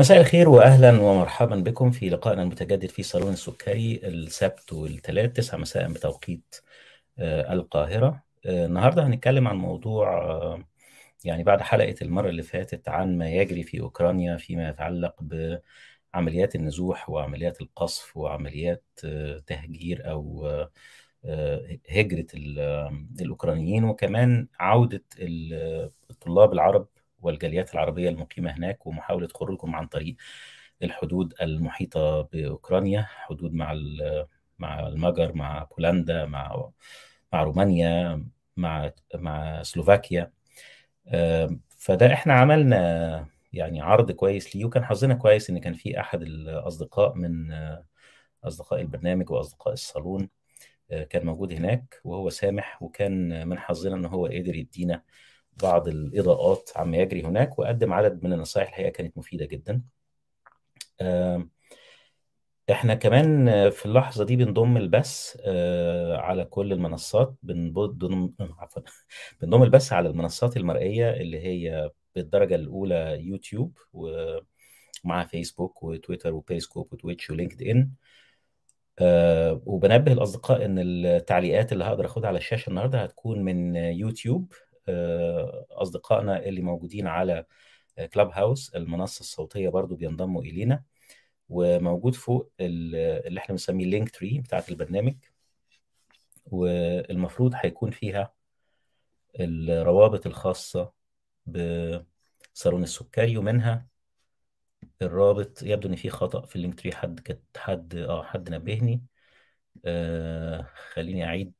مساء الخير واهلا ومرحبا بكم في لقائنا المتجدد في صالون السكري السبت والثلاث 9 مساء بتوقيت آه، القاهرة. آه، النهارده هنتكلم عن موضوع آه، يعني بعد حلقة المرة اللي فاتت عن ما يجري في أوكرانيا فيما يتعلق بعمليات النزوح وعمليات القصف وعمليات تهجير أو هجرة الأوكرانيين وكمان عودة الطلاب العرب والجاليات العربية المقيمة هناك ومحاولة خروجهم عن طريق الحدود المحيطة بأوكرانيا حدود مع مع المجر مع بولندا مع مع رومانيا مع مع سلوفاكيا. فده إحنا عملنا يعني عرض كويس ليه وكان حظنا كويس إن كان في أحد الأصدقاء من أصدقاء البرنامج وأصدقاء الصالون كان موجود هناك وهو سامح وكان من حظنا إن هو قدر يدينا بعض الإضاءات عما يجري هناك وقدم عدد من النصائح الحقيقة كانت مفيدة جدا. إحنا كمان في اللحظة دي بنضم البث على كل المنصات بنضم عفوا بنضم البث على المنصات المرئية اللي هي بالدرجة الأولى يوتيوب ومع فيسبوك وتويتر وبيسكوب و Twitch و LinkedIn أه وبنبه الأصدقاء إن التعليقات اللي هقدر أخدها على الشاشة النهاردة هتكون من يوتيوب. آه، أصدقائنا اللي موجودين على Clubhouse المنصة الصوتية برضو بينضموا إلينا وموجود فوق اللي إحنا بنسميه ال Linktree بتاعت البرنامج. والمفروض هيكون فيها الروابط الخاصة بصالون السكري ومنها الرابط يبدو إن في خطأ في ال Linktree حد كت حد آه حد نبهني. آه خليني أعيد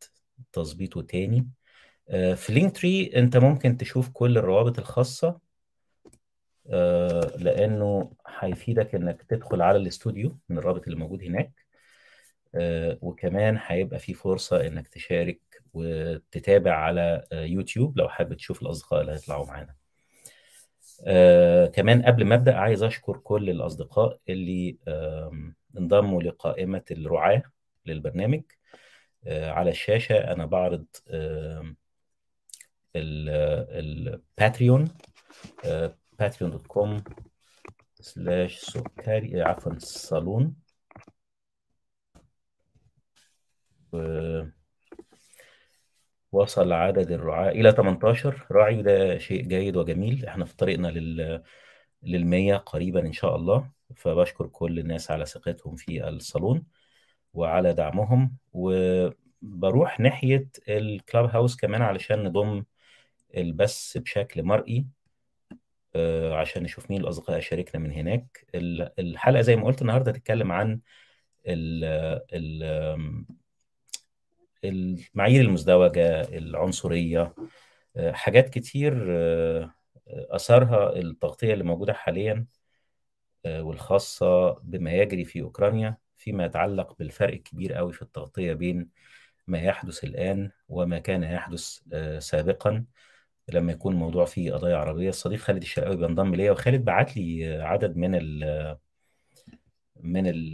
تظبيطه تاني. في Linktree انت ممكن تشوف كل الروابط الخاصة آه، لأنه هيفيدك إنك تدخل على الاستوديو من الرابط اللي موجود هناك آه، وكمان هيبقى في فرصة إنك تشارك وتتابع على يوتيوب لو حابب تشوف الأصدقاء اللي هيطلعوا معانا. كمان قبل ما أبدأ عايز أشكر كل الأصدقاء اللي انضموا لقائمة الرعاة للبرنامج. على الشاشة أنا بعرض ال Patreon Patreon dot com slash سكري عفوا صالون. وصل عدد الرعاة إلى 18 راعي وده شيء جيد وجميل. إحنا في طريقنا لل للمية قريبا إن شاء الله. فبشكر كل الناس على ثقتهم في الصالون وعلى دعمهم. وبروح ناحية الكلاب هاوس كمان علشان نضم البث بشكل مرئي آه، عشان نشوف مين الأصدقاء شاركنا من هناك. الحلقة زي ما قلت النهاردة تتكلم عن المعايير المزدوجة العنصرية آه، حاجات كتير آه، أثرها التغطية اللي موجودة حاليا والخاصة بما يجري في أوكرانيا فيما يتعلق بالفرق الكبير قوي في التغطية بين ما يحدث الآن وما كان يحدث سابقا. لما يكون الموضوع فيه قضايا عربية الصديق خالد الشرقاوي بينضم ليا وخالد بعت لي عدد من ال من ال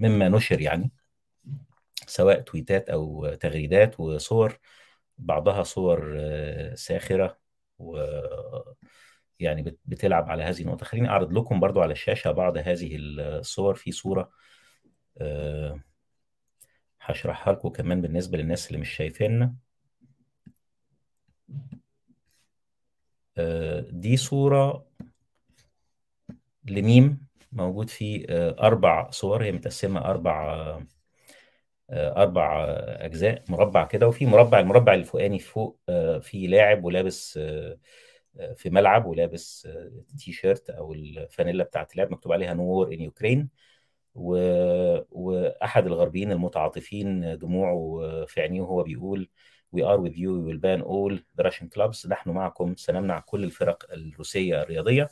مما نشر يعني سواء تويتات أو تغريدات وصور بعضها صور ساخرة و يعني بتلعب على هذه النقطة. خليني أعرض لكم برضو على الشاشة بعض هذه الصور. في صورة آه، هشرحها لكم كمان بالنسبة للناس اللي مش شايفيننا. دي صورة لميم موجود فيه آه، أربع صور. هي متقسمة أربع آه، أربع أجزاء مربع كده وفي مربع المربع الفوقاني فوق في لاعب ولابس في ملعب ولابس تي شيرت أو الفانيلا بتاعت اللعب مكتوب عليها no war in Ukraine وأحد الغربيين المتعاطفين دموعه في عينيه وهو بيقول Are with you, we will ban all the Russian clubs. نحن معكم سنمنع كل الفرق الروسية الرياضية.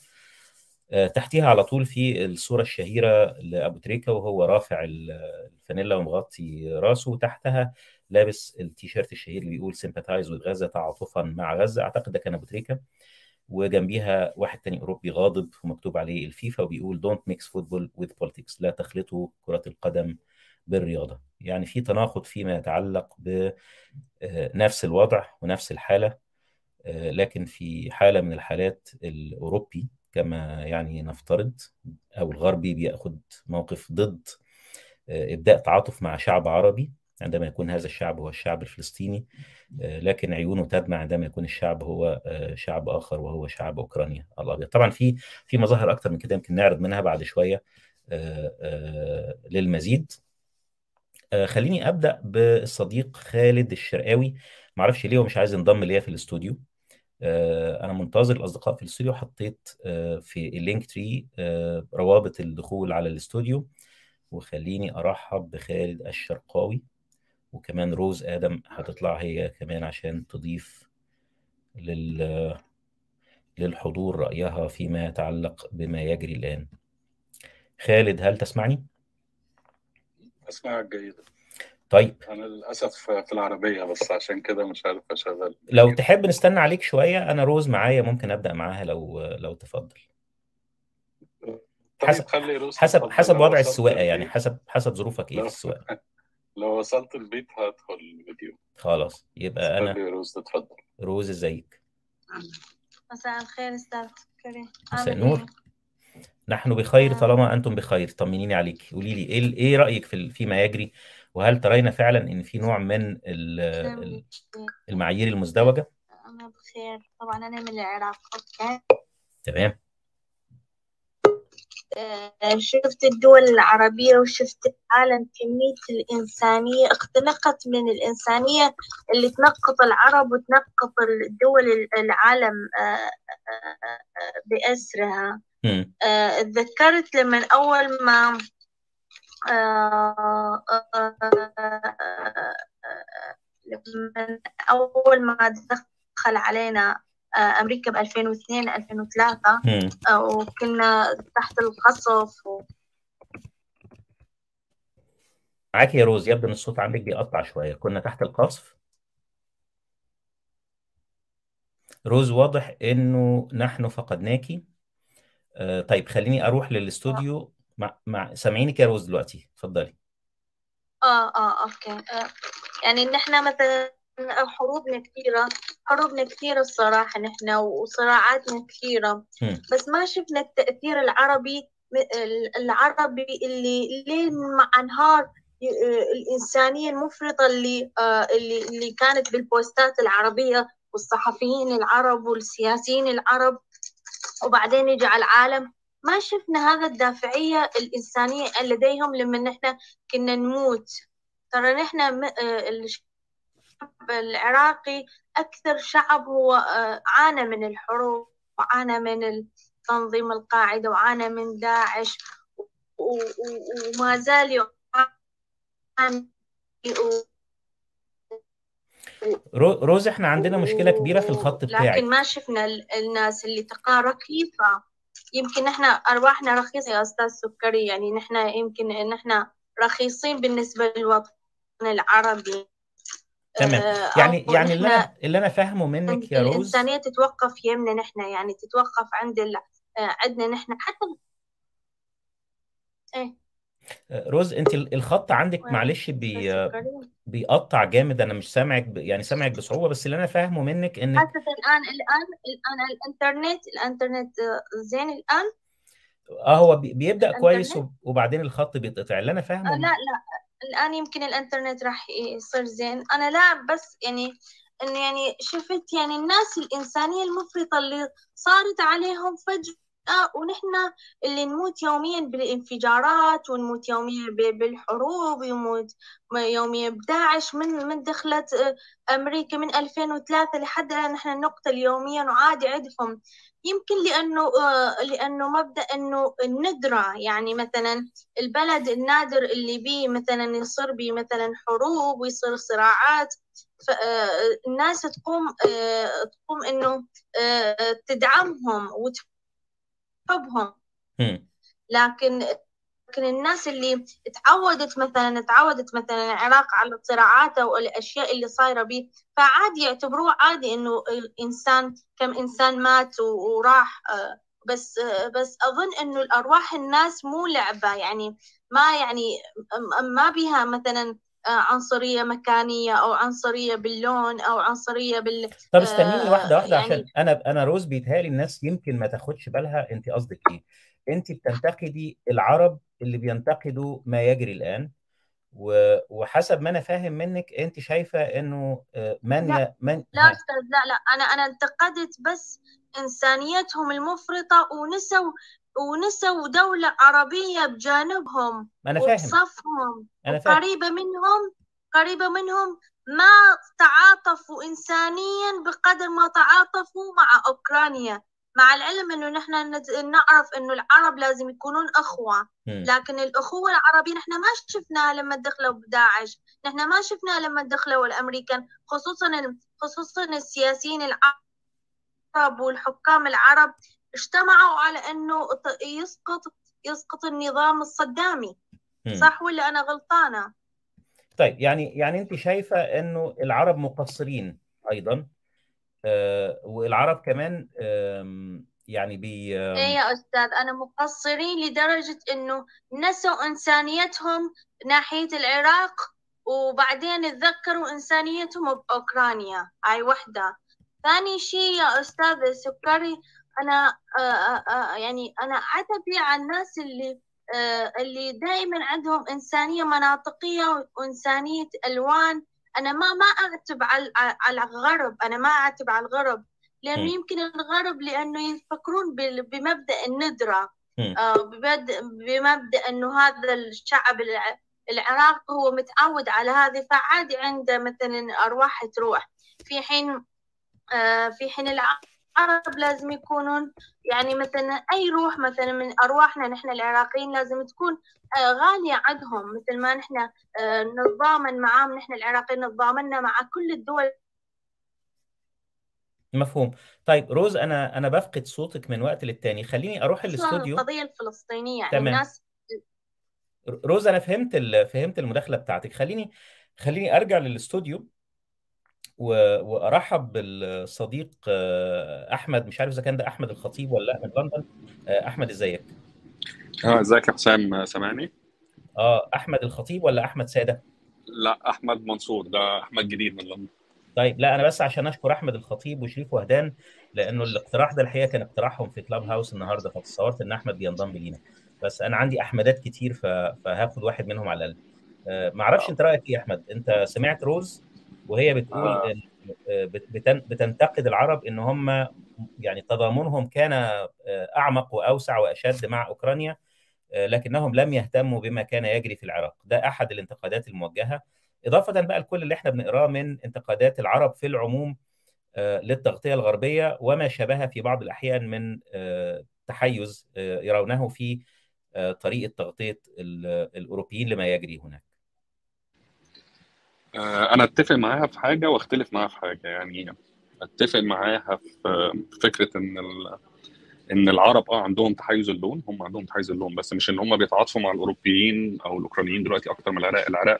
آه، تحتيها على طول في الصورة الشهيرة لأبو تريكة وهو رافع الفانيلا ومغطي راسه. وتحتها لابس التيشيرت الشهير اللي بيقول sympathize with غزة تعاطفا مع غزة أعتقد ده كان أبو تريكة. وجنبيها واحد تاني أوروبي غاضب ومكتوب عليه الفيفا وبيقول don't mix football with politics لا تخلطوا كرة القدم بالرياضة. يعني في تناقض فيما يتعلق بنفس الوضع ونفس الحالة لكن في حالة من الحالات الأوروبي كما يعني نفترض أو الغربي بيأخذ موقف ضد إبداء تعاطف مع شعب عربي عندما يكون هذا الشعب هو الشعب الفلسطيني لكن عيونه تدمع عندما يكون الشعب هو شعب آخر وهو شعب أوكرانيا الأبيض. طبعا في في مظاهر أكثر من كده يمكن نعرض منها بعد شوية للمزيد. خليني أبدأ بالصديق خالد الشرقاوي. ما أعرفش ليه هو مش عايز ينضم ليا في الاستوديو. أنا منتظر الأصدقاء في الاستوديو. حطيت في ال Linktree روابط الدخول على الاستوديو. وخليني أرحب بخالد الشرقاوي. وكمان روز آدم هتطلع هي كمان عشان تضيف لل للحضور رأيها فيما يتعلق بما يجري الآن. خالد هل تسمعني؟ اسمعك جيدا طيب. أنا للأسف في العربية بس عشان كده مش عارف أشغل. لو تحب نستنى عليك شوية أنا روز معايا ممكن أبدأ معاها لو لو تفضل. حسب خلي روز حسب. حسب لو وضع وصلت السواقة البيت- يعني حسب حسب ظروفك إيه في لو- السواقة. لو وصلت البيت هدخل الفيديو. خلاص يبقى أنا خلي روز تتفضل. روز إزيك؟ مساء الخير أستاذ كريم. مساء النور. نحن بخير آه. طالما أنتم بخير. طمنيني عليك. قولي لي إيه إيه رأيك في فيما يجري وهل ترين فعلا إن في نوع من ال- ال- المعايير المزدوجة؟ أنا بخير. طبعا أنا من العراق. أوكي. تمام. آه، شفت الدول العربية وشفت العالم كمية الإنسانية اختنقت من الإنسانية اللي تنقط العرب وتنقط الدول العالم آه، بأسرها. آه، تذكرت لما أول ما آه، آه، لما أول ما دخل علينا أمريكا ب 2002 2003 مم. آه، وكنا تحت القصف و... معاك يا روز يبدو ان الصوت عندك بيقطع شوية. كنا تحت القصف. روز واضح إنه نحن فقدناكي آه طيب خليني أروح للاستوديو. مع, مع سامعينك يا روز دلوقتي. اتفضلي. آه آه أوكي. آه. يعني إن إحنا مثلا حروبنا كثيرة حروبنا كثيرة الصراحة نحن وصراعاتنا كثيرة. بس ما شفنا التأثير العربي العربي اللي ليل مع نهار الإنسانية المفرطة اللي آه اللي اللي كانت بالبوستات العربية والصحفيين العرب والسياسيين العرب. وبعدين يجي على العالم. ما شفنا هذا الدافعية الإنسانية لديهم لما نحن كنا نموت. ترى نحن آه، الشعب العراقي أكثر شعب هو آه، عانى من الحروب وعانى من تنظيم القاعدة وعانى من داعش وما زال يعاني. روز إحنا عندنا مشكلة كبيرة في الخط بتاعك لكن ما شفنا ال- الناس اللي تقى رخيصة. يمكن نحن أرواحنا رخيصة يا أستاذ سكري. يعني نحن يمكن نحن رخيصين بالنسبة للوطن العربي. تمام. آه، يعني يعني اللي أنا اللي أنا فاهمه منك يا روز الإنسانية تتوقف يمنا نحن. يعني تتوقف عند ال... آه، عندنا نحن حتى إيه. روز انت ال- الخط عندك؟ معلش بي بيقطع جامد. أنا مش سامعك ب... يعني سامعك بصعوبة بس اللي أنا فاهمه منك انك حتى الآن الآن الآن الإنترنت الإنترنت آه، زين الآن؟ آه هو بي- بيبدأ كويس وبعدين الخط بيتقطع. اللي أنا آه، فاهمه لا من... لا الآن يمكن الإنترنت راح يصير زين. أنا لا بس يعني إنه يعني شفت يعني الناس الإنسانية المفرطة اللي صارت عليهم فجأة ونحن اللي نموت يوميا بالانفجارات ونموت يوميا بالحروب ونموت يوميا بداعش من من دخلت آه، أمريكا من 2003 لحد الآن نحن نقتل يوميا وعادي عندهم يمكن لأنه آه، لأنه مبدأ إنه الندرة يعني مثلا البلد النادر اللي بيه مثلا يصير بيه مثلا حروب ويصير صراعات. فالناس تقوم آه، تقوم إنه آه، تدعمهم وتحبهم مم. لكن لكن الناس اللي تعودت مثلا تعودت مثلا العراق على الصراعات أو الأشياء اللي صايرة به فعادي يعتبروه عادي إنه الإنسان كم إنسان مات وراح آه، بس آه، بس أظن إنه الأرواح الناس مو لعبة يعني ما يعني ما بها مثلا عنصرية مكانية أو عنصرية باللون أو عنصرية بال طب استنيني واحدة واحدة يعني عشان أنا أنا روز بيتهيألي الناس يمكن ما تاخدش بالها أنت قصدك إيه. أنت بتنتقدي العرب اللي بينتقدوا ما يجري الآن و- وحسب ما أنا فاهم منك أنت شايفة إنه آه، من لا من لا ها. أستاذ لا لا أنا أنا انتقدت بس إنسانيتهم المفرطة ونسوا ونسوا دولة عربية بجانبهم أنا فاهم. وبصفهم أنا فاهم. وقريبة منهم قريبة منهم ما تعاطفوا إنسانيا بقدر ما تعاطفوا مع أوكرانيا. مع العلم إنه نحن نعرف إنه العرب لازم يكونون أخوة. مم. لكن الأخوة العربية نحن ما شفناها لما دخلوا بداعش. نحن ما شفناها لما دخلوا الأمريكان خصوصا خصوصا السياسيين العرب والحكام العرب اجتمعوا على إنه ت- يسقط يسقط النظام الصدامي مم. صح ولا أنا غلطانة؟ طيب يعني يعني أنت شايفة أنه العرب مقصرين أيضا آه، والعرب كمان يعني بي إيه يا أستاذ أنا مقصرين لدرجة إنه نسوا إنسانيتهم ناحية العراق وبعدين تذكروا إنسانيتهم بأوكرانيا هاي وحدة ثاني شيء يا أستاذ سكري أنا آه آه آه يعني أنا عتبي على الناس اللي اللي دائما عندهم إنسانية مناطقية وإنسانية ألوان أنا ما ما أعتب على على الغرب أنا ما أعتب على الغرب لأنه مم. يمكن الغرب لأنه يفكرون. آه، بمبدأ بمبدأ أنه هذا الشعب الع- العراقي هو متعود على هذه فعادي عنده مثلا أرواح تروح في حين في حين العرب لازم يكونون يعني مثلا أي روح مثلا من أرواحنا نحن العراقيين لازم تكون آه، غالية عندهم. مثل ما نحن آه، نتضامن معاهم نحن العراقيين نتضامنا مع كل الدول. مفهوم. طيب روز أنا أنا بفقد صوتك من وقت للتاني. خليني أروح الاستوديو القضية الفلسطينية يعني تمام. الناس روز أنا فهمت. فهمت المداخلة بتاعتك. خليني خليني أرجع للاستوديو. وأرحب بالصديق آه، أحمد مش عارف إذا كان ده أحمد الخطيب ولا لا من لندن. آه، أحمد إزيك؟ آه إزيك يا حسام؟ سامعني؟ آه أحمد الخطيب ولا أحمد سادة؟ لا أحمد منصور ده أحمد جديد من لندن. طيب لا أنا بس عشان أشكر أحمد الخطيب وشريف وهدان لأنه الاقتراح ده الحقيقة كان اقتراحهم في كلاب هاوس النهارده فتصورت إن أحمد بينضم لينا. بس أنا عندي أحمدات كتير. فهاخد واحد منهم على الأقل. آه، ما أعرفش أنت رأيك إيه يا أحمد؟ أنت سمعت روز؟ وهي بتقول آه. آه، بتن... بتنتقد العرب إن هم يعني تضامنهم كان آه، أعمق وأوسع وأشد مع أوكرانيا آه، لكنهم لم يهتموا بما كان يجري في العراق. ده أحد الانتقادات الموجهة. إضافة بقى لكل اللي إحنا بنقراه من انتقادات العرب في العموم آه، للتغطية الغربية وما شابه في بعض الأحيان من آه، تحيز آه، يرونه في آه، طريقة تغطية ال- الأوروبيين لما يجري هناك. آه أنا أتفق معاها في حاجة وأختلف معاها في حاجة. يعني أتفق معاها في في فكرة إن. إن العرب آه عندهم تحيز اللون هم عندهم تحيز اللون بس مش إن هم بيتعاطفوا مع الأوروبيين أو الأوكرانيين دلوقتي أكتر من العراق. العراق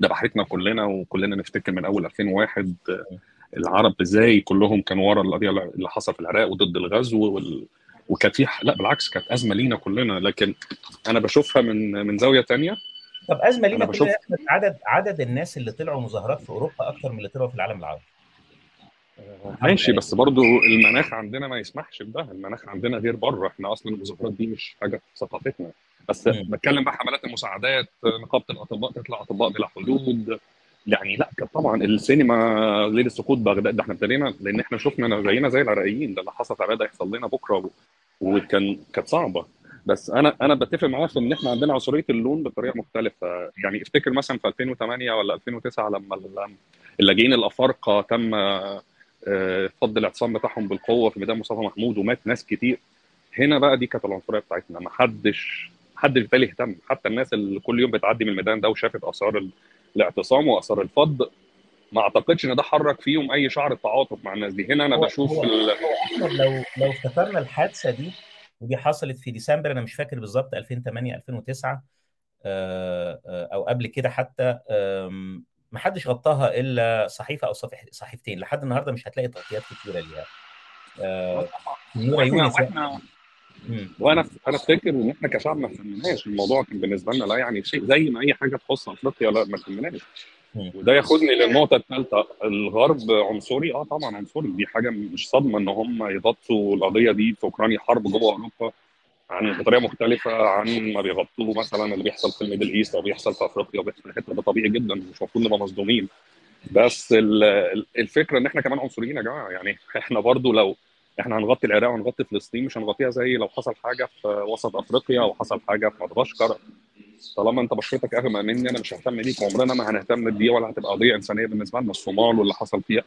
ده بحثنا كلنا وكلنا نفتكر من أول 2001 آه، العرب إزاي كلهم كانوا ورا القضية اللي حصل في العراق وضد الغزو وال... وكانت في لا بالعكس كانت أزمة لينا كلنا. لكن أنا بشوفها من من زاوية تانية. طب أزمة لينا بشوف عدد عدد الناس اللي طلعوا مظاهرات في أوروبا أكتر من اللي طلعوا في العالم العربي. الحمد ماشي بس برضو المناخ عندنا ما يسمحش بده. المناخ عندنا غير بره. إحنا أصلا المظاهرات دي مش حاجة في ثقافتنا. بس. بتكلم بقى حملات المساعدات نقابة الأطباء تطلع أطباء بلا حدود. يعني لا طبعا السينما ليله سقوط بغداد. ده إحنا ابتدينا لأن إحنا شفنا زينا زي العراقيين. ده اللي حصل في العراق هيحصل لنا بكرة. وكان كانت صعبة. بس أنا أنا بتفق معاه في إن إحنا عندنا عنصريه اللون بطريقة مختلفة. يعني افتكر مثلا في 2008 ولا 2009 لما ال- اللاجئين الأفارقة تم آه، فض الاعتصام بتاعهم بالقوة في ميدان مصطفى محمود ومات ناس كتير. هنا بقى دي كانت العنصرية بتاعتنا. ما حدش محدش بالي يهتم حتى الناس اللي كل يوم بتعدي من الميدان ده وشافت آثار ال- الاعتصام وآثار الفض ما أعتقدش إن ده حرك فيهم أي شعر التعاطف مع الناس دي. هنا أنا هو بشوف هو ال... لو لو افتكرنا الحادثة دي ودي حصلت في ديسمبر أنا مش فاكر بالظبط 2008 2009 آه، آه، أو قبل كده حتى ما حدش غطاها إلا صحيفة أو صحيفتين لحد النهارده مش هتلاقي تغطيات كتيرة ليها آه، يونس وإحنا مم. وأنا أنا أفتكر إن إحنا كشعب ما فهمناش الموضوع كان بالنسبة لنا لا يعني شيء زي ما أي حاجة تخص أفريقيا لا ما فهمناش. وده ياخدني للنقطة الثالثه الغرب عنصري آه طبعا عنصري دي حاجة مش صدمة إن هم يغطوا القضية دي في أوكرانيا حرب جوه أوروبا عن بطريقة مختلفة عن ما بيغطوه مثلا اللي بيحصل في ال Middle East أو بيحصل في أفريقيا وبيحصل في ده طبيعي جدا مش المفروض نبقى مصدومين. بس ال- ال- الفكرة إن إحنا كمان عنصريين يا جماعة يعني إحنا برضو لو إحنا هنغطي العراق وهنغطي فلسطين مش هنغطيها زي لو حصل حاجة في وسط أفريقيا أو حصل حاجة في مدغشقر. طالما أنت بشرتك أغمق مني أنا مش ههتم بيك عمرنا ما هنهتم بدي ولا هتبقى قضية إنسانية بالنسبة لنا الصومال واللي حصل فيها.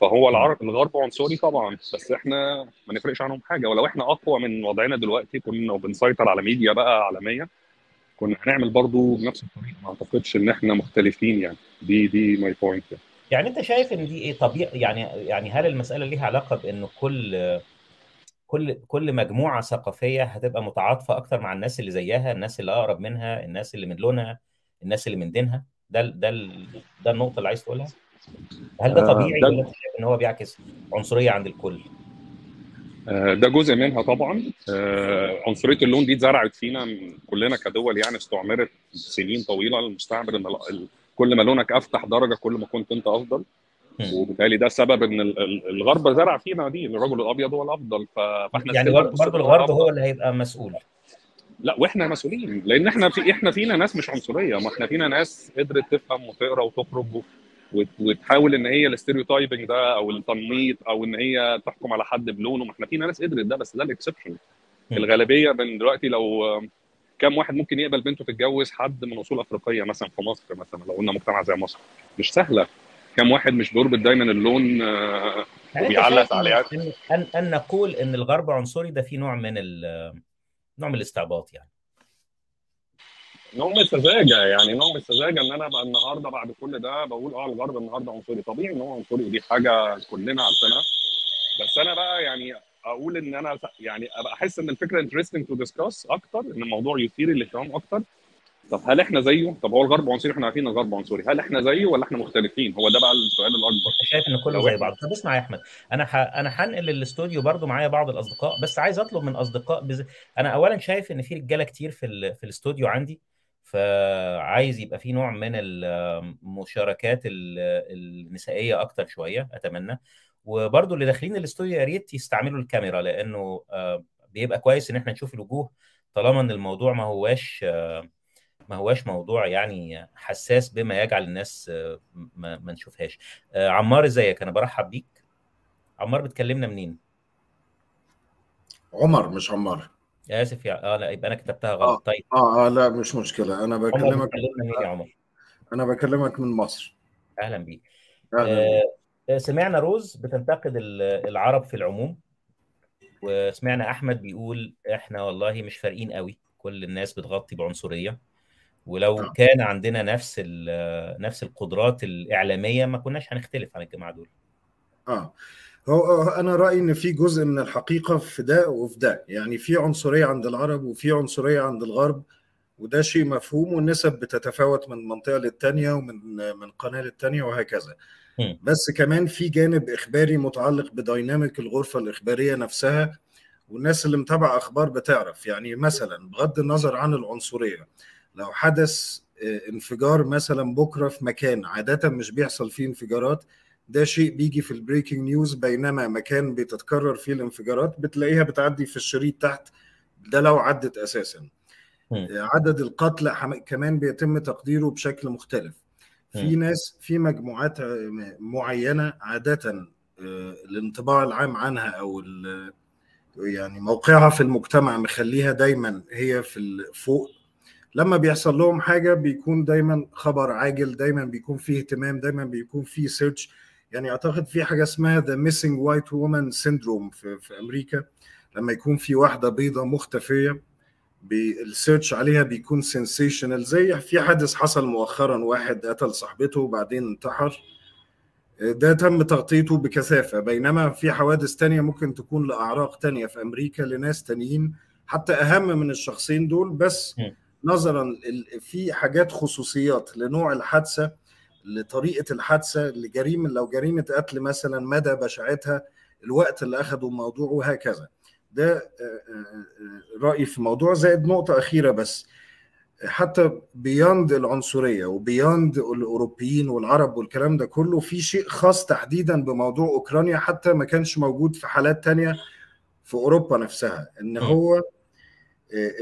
فهو العرب الغرب عنصري طبعا بس إحنا ما نفرقش عنهم حاجة. ولو إحنا أقوى من وضعنا دلوقتي كنا بنسيطر على ميديا بقى عالميه كنا هنعمل برضو بنفس الطريقة. ما أعتقدش إن إحنا مختلفين يعني. دي دي my point يعني. انت شايف ان دي إيه؟ طبيعي يعني يعني هل المسألة ليها علاقة بإن كل كل كل مجموعة ثقافية هتبقى متعاطفة أكتر مع الناس اللي زيها الناس اللي أقرب منها الناس اللي من لونها الناس اللي من دينها؟ ده ال- ده ال- ده النقطة اللي عايز تقولها؟ هل ده آه، طبيعي ده- ولا شايف إن هو بيعكس عنصرية عند الكل؟ آه، ده جزء منها طبعا. آه، عنصرية اللون دي اتزرعت فينا كلنا كدول يعني استعمرت سنين طويلة المستعمر إن كل ما لونك أفتح درجة كل ما كنت أنت أفضل. وبالتالي ده سبب إن ال- ال- الغرب زرع فينا دي الرجل الأبيض هو الأفضل فإحنا يعني برضه الغرب. هو اللي هيبقى مسؤول لا وإحنا مسؤولين لأن إحنا في إحنا فينا ناس مش عنصرية ما إحنا فينا ناس قدرت تفهم وتقرأ وتخرج وتحاول إن هي ال stereotyping ده أو التنميط أو إن هي تحكم على حد بلونه ما إحنا فينا ناس قدرت ده بس ده ال exception. الغالبية من دلوقتي لو كم واحد ممكن يقبل بنته تتجوز حد من أصول أفريقية مثلا في مصر مثلا؟ لو قلنا مجتمع زي مصر. مش سهلة. كم واحد مش بيربط دايما اللون آه، يعني وبيعلق تعليقات ان ان ان نقول إن الغرب عنصري ده في نوع من ال- نوع من الاستعباط يعني. نوع من السذاجة يعني نوع من السذاجة إن أنا بقى النهارده بعد كل ده بقول آه الغرب النهارده عنصري. طبيعي إن هو عنصري ودي حاجة كلنا عارفينها. بس أنا بقى يعني أقول إن أنا يعني أبقى أحس إن الفكرة interesting to discuss أكتر إن الموضوع يثير الاهتمام أكتر. طب هل إحنا زيه؟ طب هو الغرب عنصري إحنا عارفين الغرب عنصري. هل إحنا زيه ولا إحنا مختلفين؟ هو ده بقى السؤال الأكبر. شايف إن كله زي بعض. طب اسمع يا أحمد أنا ح... أنا هنقل الاستوديو برضو معايا بعض الأصدقاء بس عايز أطلب من أصدقاء بز... أنا اولا شايف إن في رجالة كتير في ال... في الاستوديو عندي فعايز يبقى في نوع من المشاركات ال- النسائية أكتر شوية أتمنى. وبرضو اللي داخلين الاستوديو يا ريت يستعملوا الكاميرا لأنه آه، بيبقى كويس إن إحنا نشوف الوجوه طالما إن الموضوع ما هواش آه، ما هواش موضوع يعني حساس بما يجعل الناس آه، ما, ما نشوفهاش. آه، عمار إزيك؟ أنا برحب بيك. عمار بتكلمنا منين؟ عمر مش عمار. آسف يا آه لا يبقى أنا كتبتها غلط. طيب. آه آه لا مش مشكلة. أنا عمر بكلمك بتكلمنا منين يا عمر؟ أنا بكلمك من مصر. أهلا بيك. أهلا. آه، آه، سمعنا روز بتنتقد ال- العرب في العموم وسمعنا أحمد بيقول إحنا والله مش فارقين قوي كل الناس بتغطي بعنصرية. ولو آه. كان عندنا نفس نفس القدرات الإعلامية ما كناش هنختلف عن الجماعة دول. آه. هو هو أنا رأيي إن في جزء من الحقيقة في ده وفي ده. يعني في عنصرية عند العرب وفي عنصرية عند الغرب. وده شيء مفهوم والنسب بتتفاوت من منطقة للتانية ومن من قناة للتانية وهكذا. بس كمان في جانب إخباري متعلق بديناميك الغرفة الإخبارية نفسها والناس اللي متابعة أخبار بتعرف يعني مثلا بغض النظر عن العنصرية لو حدث آه، انفجار مثلا بكرة في مكان عادة مش بيحصل فيه انفجارات ده شيء بيجي في البريكنج نيوز بينما مكان بتتكرر فيه الانفجارات بتلاقيها بتعدي في الشريط تحت ده لو عدت أساسا. عدد القتلى كمان بيتم تقديره بشكل مختلف. في. ناس في مجموعات معينة عادة آه، الانطباع العام عنها أو يعني موقعها في المجتمع مخليها دايما هي في فوق. لما بيحصل لهم حاجة بيكون دايما خبر عاجل دايما بيكون فيه اهتمام دايما بيكون فيه search يعني أعتقد في حاجة اسمها the missing white woman syndrome في, في أمريكا. لما يكون في واحدة بيضة مختفية ال search عليها بيكون sensational زي في حادث حصل مؤخرا واحد قتل صاحبته وبعدين انتحر. ده تم تغطيته بكثافة. بينما في حوادث تانية ممكن تكون لأعراق تانية في أمريكا لناس تانيين حتى أهم من الشخصين دول. بس. نظرا في حاجات خصوصيات لنوع الحادثة لطريقة الحادثة لجريمة لو جريمة قتل مثلا مدى بشاعتها الوقت اللي أخده الموضوع وهكذا ده رأيي في الموضوع. زائد نقطة أخيرة بس. حتى beyond العنصرية و beyond الأوروبيين والعرب والكلام ده كله في شيء خاص تحديدا بموضوع أوكرانيا حتى ما كانش موجود في حالات تانية في أوروبا نفسها. إن هو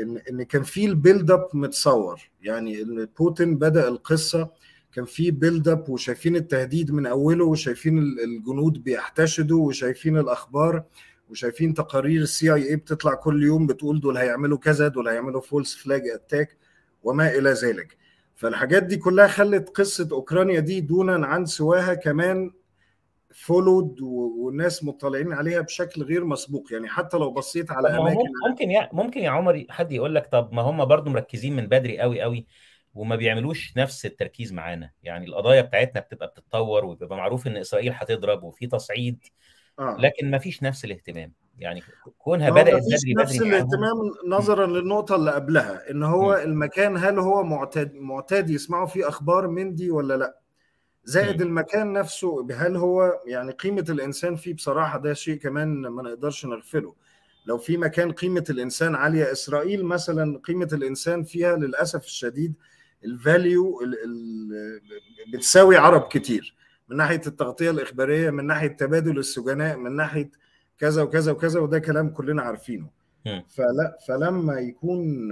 إن إن كان في ال build up متصور. يعني إن بوتين بدأ القصة كان في build up وشايفين التهديد من أوله وشايفين الجنود بيحتشدوا وشايفين الأخبار. وشايفين تقارير ال CIA بتطلع كل يوم بتقول دول هيعملوا كذا دول هيعملوا false flag attack وما إلى ذلك. فالحاجات دي كلها خلت قصة أوكرانيا دي دونا عن سواها كمان followed والناس مطلعين عليها بشكل غير مسبوق. يعني حتى لو بصيت على أماكن ممكن يا ممكن يا عمر حد يقول لك طب ما هم برضو مركزين من بدري قوي قوي وما بيعملوش نفس التركيز معانا. يعني القضايا بتاعتنا بتبقى بتتطور وبيبقى معروف إن إسرائيل هتضرب وفي تصعيد. آه. لكن ما فيش نفس الاهتمام يعني كونها بدأت بدري نفس بدري الاهتمام نظرا للنقطة اللي قبلها إن هو م. المكان هل هو معتاد معتاد يسمعوا فيه أخبار من دي ولا لأ زائد م. المكان نفسه هل هو يعني قيمة الإنسان فيه بصراحة ده شيء كمان ما نقدرش نغفله لو في مكان قيمة الإنسان عالية إسرائيل مثلا قيمة الإنسان فيها للأسف الشديد الفاليو بتساوي عرب كتير من ناحية التغطية الإخبارية من ناحية تبادل السجناء من ناحية كذا وكذا وكذا وده كلام كلنا عارفينه. فلا فلما يكون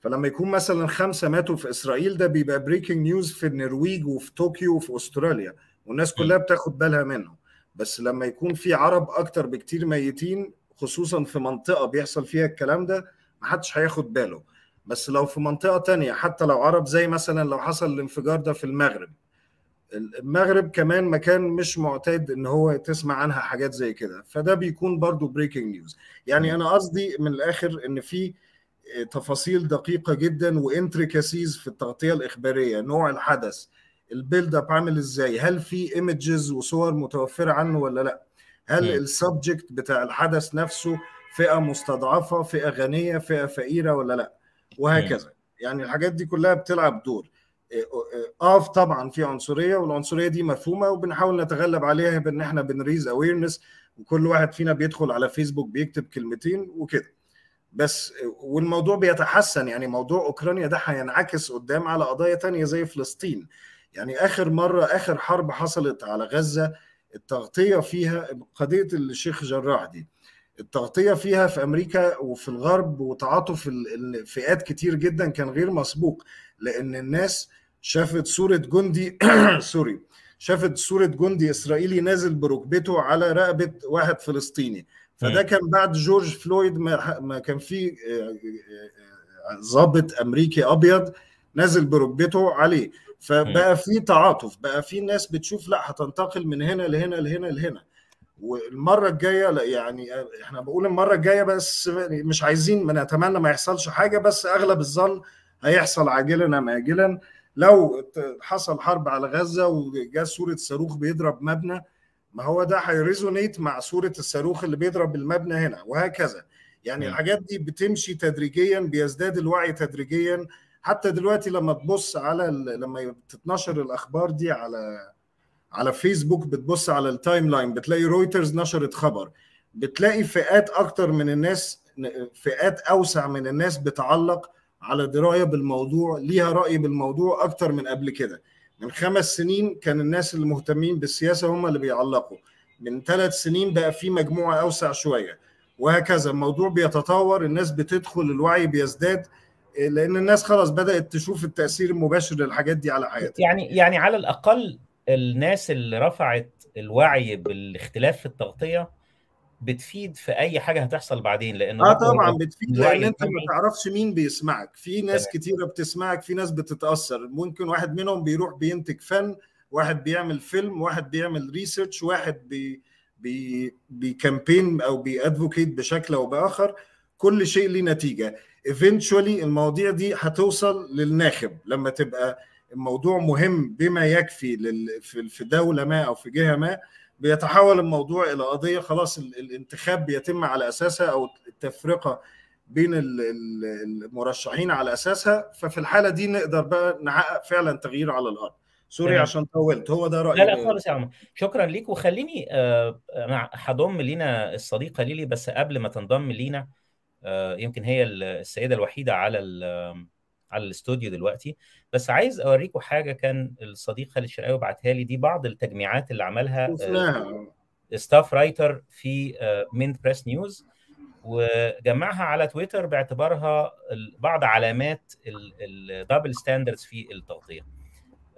فلما يكون مثلا خمسة ماتوا في إسرائيل ده بيبقى breaking news في النرويج وفي طوكيو وفي أستراليا والناس كلها بتاخد بالها منه بس لما يكون في عرب أكتر بكتير ميتين خصوصا في منطقة بيحصل فيها الكلام ده محدش هياخد باله. بس لو في منطقة تانية حتى لو عرب زي مثلا لو حصل الانفجار ده في المغرب المغرب كمان مكان مش معتاد إن هو تسمع عنها حاجات زي كده. فده بيكون برضو breaking news يعني أنا قصدي من الآخر إن في تفاصيل دقيقة جدا و intricacies في التغطية الإخبارية نوع الحدث ال build up عامل إزاي هل في images وصور متوفرة عنه ولا لأ؟ هل ال subject بتاع الحدث نفسه فئة مستضعفة فئة غنية فئة فقيرة ولا لأ؟ وهكذا. يعني الحاجات دي كلها بتلعب دور. آه طبعا في عنصريه والعنصريه دي مفهومه وبنحاول نتغلب عليها بان إحنا بن raise awareness وكل واحد فينا بيدخل على فيسبوك بيكتب كلمتين وكده بس والموضوع بيتحسن يعني موضوع اوكرانيا ده هينعكس قدام على قضايا تانية زي فلسطين يعني اخر مره اخر حرب حصلت على غزه التغطيه فيها قضيه الشيخ جراح دي التغطيه فيها في أمريكا وفي الغرب وتعاطف الفئات كتير جدا كان غير مسبوق لأن الناس شافت صورة جندي سوري شافت صورة جندي إسرائيلي نازل بركبته على رقبة واحد فلسطيني. فده كان بعد جورج فلويد ما كان في ضابط أمريكي أبيض نازل بركبته عليه. فبقى في تعاطف بقى في ناس بتشوف لا هتنتقل من هنا لهنا لهنا لهنا. والمرة الجاية لا يعني إحنا بقول المرة الجاية بس مش عايزين بنتمنى ما يحصلش حاجة بس أغلب الظن هيحصل عاجلا أم اجلا. لو حصل حرب على غزة وجا صورة صاروخ بيضرب مبنى ما هو ده هيريزونيت مع صورة الصاروخ اللي بيضرب المبنى هنا وهكذا. يعني م. الحاجات دي بتمشي تدريجيا بيزداد الوعي تدريجيا. حتى دلوقتي لما تبص على لما تتنشر الأخبار دي على على فيسبوك بتبص على ال timeline بتلاقي رويترز نشرت خبر. بتلاقي فئات أكتر من الناس فئات أوسع من الناس بتعلق على درايه بالموضوع ليها رأي بالموضوع أكتر من قبل كده. من خمس سنين كان الناس اللي مهتمين بالسياسة هم اللي بيعلقوا. من ثلاث سنين بقى في مجموعة أوسع شوية. وهكذا الموضوع بيتطور الناس بتدخل الوعي بيزداد لأن الناس خلاص بدأت تشوف التأثير المباشر للحاجات دي على حياتها. يعني يعني على الأقل الناس اللي رفعت الوعي بالاختلاف في التغطية بتفيد في أي حاجة هتحصل بعدين لأن آه طبعا بتفيد لأن أنت ما تعرفش مين بيسمعك. في ناس تمام. كتيرة بتسمعك في ناس بتتأثر. ممكن واحد منهم بيروح بينتج فن واحد بيعمل فيلم واحد بيعمل research واحد بي بي بي campaign أو بي advocate بشكل أو بآخر. كل شيء ليه نتيجة. eventually المواضيع دي هتوصل للناخب. لما تبقى الموضوع مهم بما يكفي في دولة ما أو في جهة ما بيتحول الموضوع إلى قضية خلاص الانتخاب بيتم على أساسها أو التفرقة بين المرشحين على أساسها. ففي الحالة دي نقدر بقى نحقق فعلا تغيير على الأرض. sorry تمام. عشان طولت. هو ده لا رأيي. لا خالص يا عمر. شكرا ليك. وخليني آه، أنا هضم لينا الصديقة ليلي بس قبل ما تنضم لينا آه، يمكن هي السيدة الوحيدة على على الاستوديو دلوقتي. بس عايز اوريكم حاجة كان الصديق خالد الشرقاوي بعتها لي دي بعض التجميعات اللي عملها آه، staff writer في من بريس نيوز. وجمعها على تويتر باعتبارها بعض علامات ال double standards في التغطية.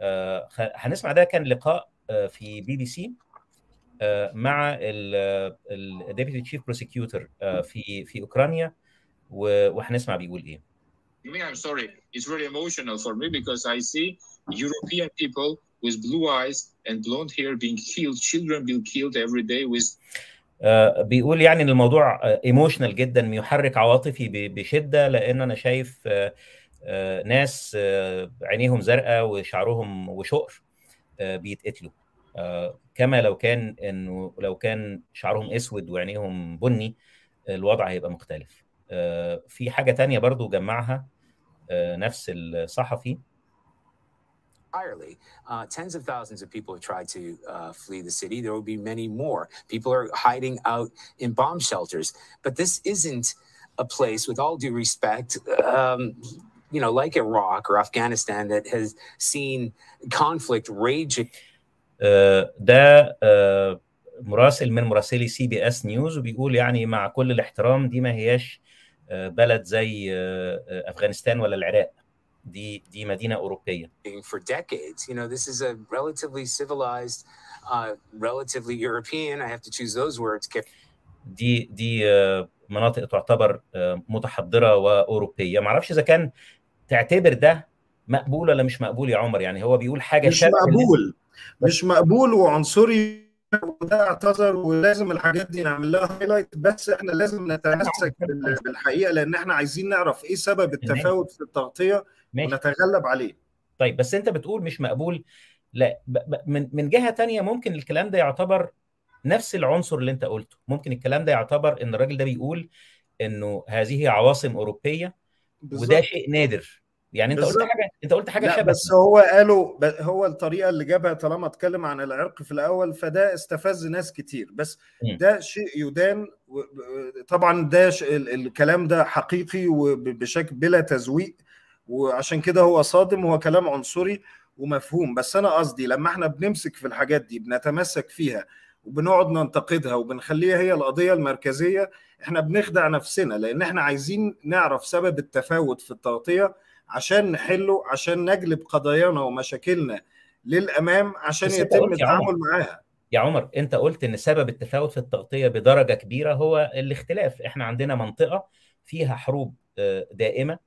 آه، هنسمع ده كان لقاء آه، في بي بي سي مع ال deputy chief prosecutor في في أوكرانيا. وهنسمع بيقول إيه. Me, I'm sorry. It's really emotional for me because I see European people with blue eyes and blonde hair being killed, children being killed every day with آه، بيقول يعني إن الموضوع emotional جدا يحرك عواطفي بشدة لأن أنا شايف آه، آه، ناس آه، عينيهم زرقاء وشعرهم وشقر آه، بيتقتلوا آه، كما لو كان إنه لو كان شعرهم أسود وعينيهم بني الوضع هيبقى مختلف آه، في حاجة تانية برضو جمعها آه، نفس الصحفي entirely. Uh, tens of thousands of people have tried to uh, flee the city. There will be many more. People are hiding out in bomb shelters. But this isn't a place, with all due respect, um, you know, like Iraq or Afghanistan, that has seen conflict raging. آه، ده آه، مراسل من مراسلي CBS News وبيقول يعني مع كل الاحترام دي ما هياش آه، بلد زي آه، آه، أفغانستان ولا العراق. دي دي مدينة أوروبية. For decades. You know, this is a relatively civilized, uh, relatively European, I have to choose those words, دي دي آه، مناطق تعتبر متحضرة وأوروبية. ما أعرفش إذا كان تعتبر ده مقبول ولا مش مقبول يا عمر. يعني هو بيقول حاجة مش مقبول. مش مقبول وعنصري وده اعتذر ولازم الحاجات دي نعمل لها هايلايت بس إحنا لازم نتمسك بال- بالحقيقة لأن إحنا عايزين نعرف إيه سبب التفاوت في التغطية ماشي. ونتغلب عليه. طيب بس أنت بتقول مش مقبول. لا ب- ب- من من جهة تانية ممكن الكلام ده يعتبر نفس العنصر اللي أنت قلته. ممكن الكلام ده يعتبر إن الراجل ده بيقول إنه هذه عواصم أوروبية وده بالظبط. شيء نادر. يعني انت قلت. حاجة انت قلت حاجة لا شبه بس هو قالوا ب- هو الطريقة اللي جابها طالما اتكلم عن العرق في الأول فده استفز ناس كتير بس مم. ده شيء يدان و- طبعا ده ش- ال- الكلام ده حقيقي وبشكل بلا تزويق وعشان كده هو صادم هو كلام عنصري ومفهوم بس أنا قصدي لما إحنا بنمسك في الحاجات دي بنتمسك فيها وبنقعد ننتقدها وبنخليها هي القضية المركزية إحنا بنخدع نفسنا لأن إحنا عايزين نعرف سبب التفاوت في التغطية عشان نحله عشان نجلب قضايانا ومشاكلنا للأمام عشان بس يتم التعامل معاها. يا عمر أنت قلت إن سبب التفاوت في التغطية بدرجة كبيرة هو الاختلاف. إحنا عندنا منطقة فيها حروب آه، دائمة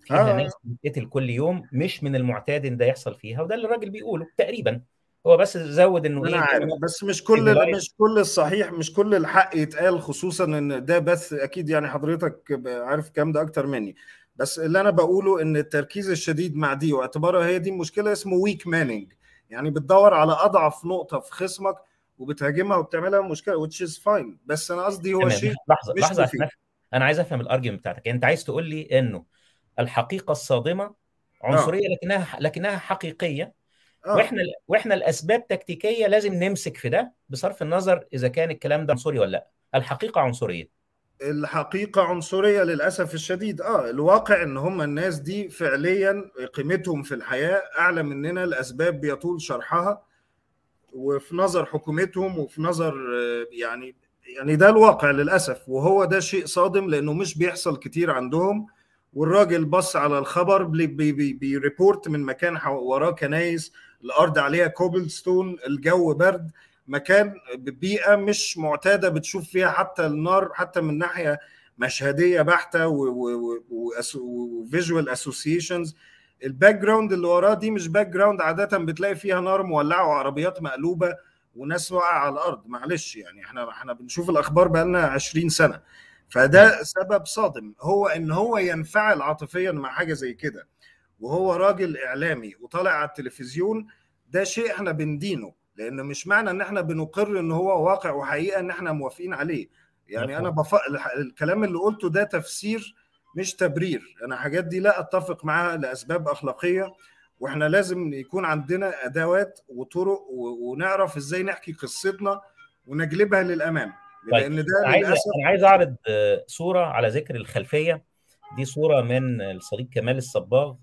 فيها آه. ناس بتقتل كل يوم مش من المعتاد إن ده يحصل فيها وده اللي الراجل بيقوله تقريبا. هو بس زود إنه أنا إيه عارف بس مش كل. مش كل الصحيح مش كل الحق يتقال خصوصا إن ده بث أكيد يعني حضرتك عارف الكلام ده أكتر مني. بس اللي أنا بقوله إن التركيز الشديد مع دي واعتبارها هي دي المشكلة اسمه weak manning يعني بتدور على أضعف نقطة في خصمك وبتهاجمها وبتعملها مشكلة which is fine. بس أنا قصدي هو شيء لحظة مش لحظة مفيد. أنا عايز أفهم الارجيومنت بتاعتك. أنت عايز تقول لي إنه الحقيقة الصادمة عنصرية لكنها لكنها حقيقية آه. وإحنا وإحنا الأسباب تكتيكية لازم نمسك في ده بصرف النظر إذا كان الكلام ده عنصري ولا لأ. الحقيقة عنصرية. الحقيقة عنصرية للأسف الشديد. آه الواقع إن هم الناس دي فعليا قيمتهم في الحياة أعلى مننا الأسباب بيطول شرحها. وفي نظر حكومتهم وفي نظر آه، يعني يعني ده الواقع للأسف. وهو ده شيء صادم لأنه مش بيحصل كتير عندهم. والراجل بص على الخبر بي بي بي بي report من مكان وراه كنايس الأرض عليها cobblestone الجو برد. مكان بيئة مش معتادة بتشوف فيها حتى النار حتى من ناحية مشهدية بحتة و visual associations ال background اللي وراه دي مش background عادة بتلاقي فيها نار مولعة وعربيات مقلوبة وناس واقعة على الأرض. معلش يعني إحنا إحنا بنشوف الأخبار بقالنا 20 سنة. فده سبب صادم. هو إن هو ينفعل عاطفيا مع حاجة زي كده وهو راجل إعلامي وطالع على التلفزيون ده شيء إحنا بندينه. لأن مش معنى إن إحنا بنقر إن هو واقع وحقيقة إن إحنا موافقين عليه. يعني أنا بف... الكلام اللي قلته ده تفسير مش تبرير. أنا حاجات دي لا أتفق معاها لأسباب أخلاقية وإحنا لازم يكون عندنا أدوات وطرق ونعرف إزاي نحكي قصتنا ونجلبها للأمام. طيب لأن ده أنا عايز للأسف أنا عايز أعرض صورة على ذكر الخلفية. دي صورة من الصديق كمال الصباغ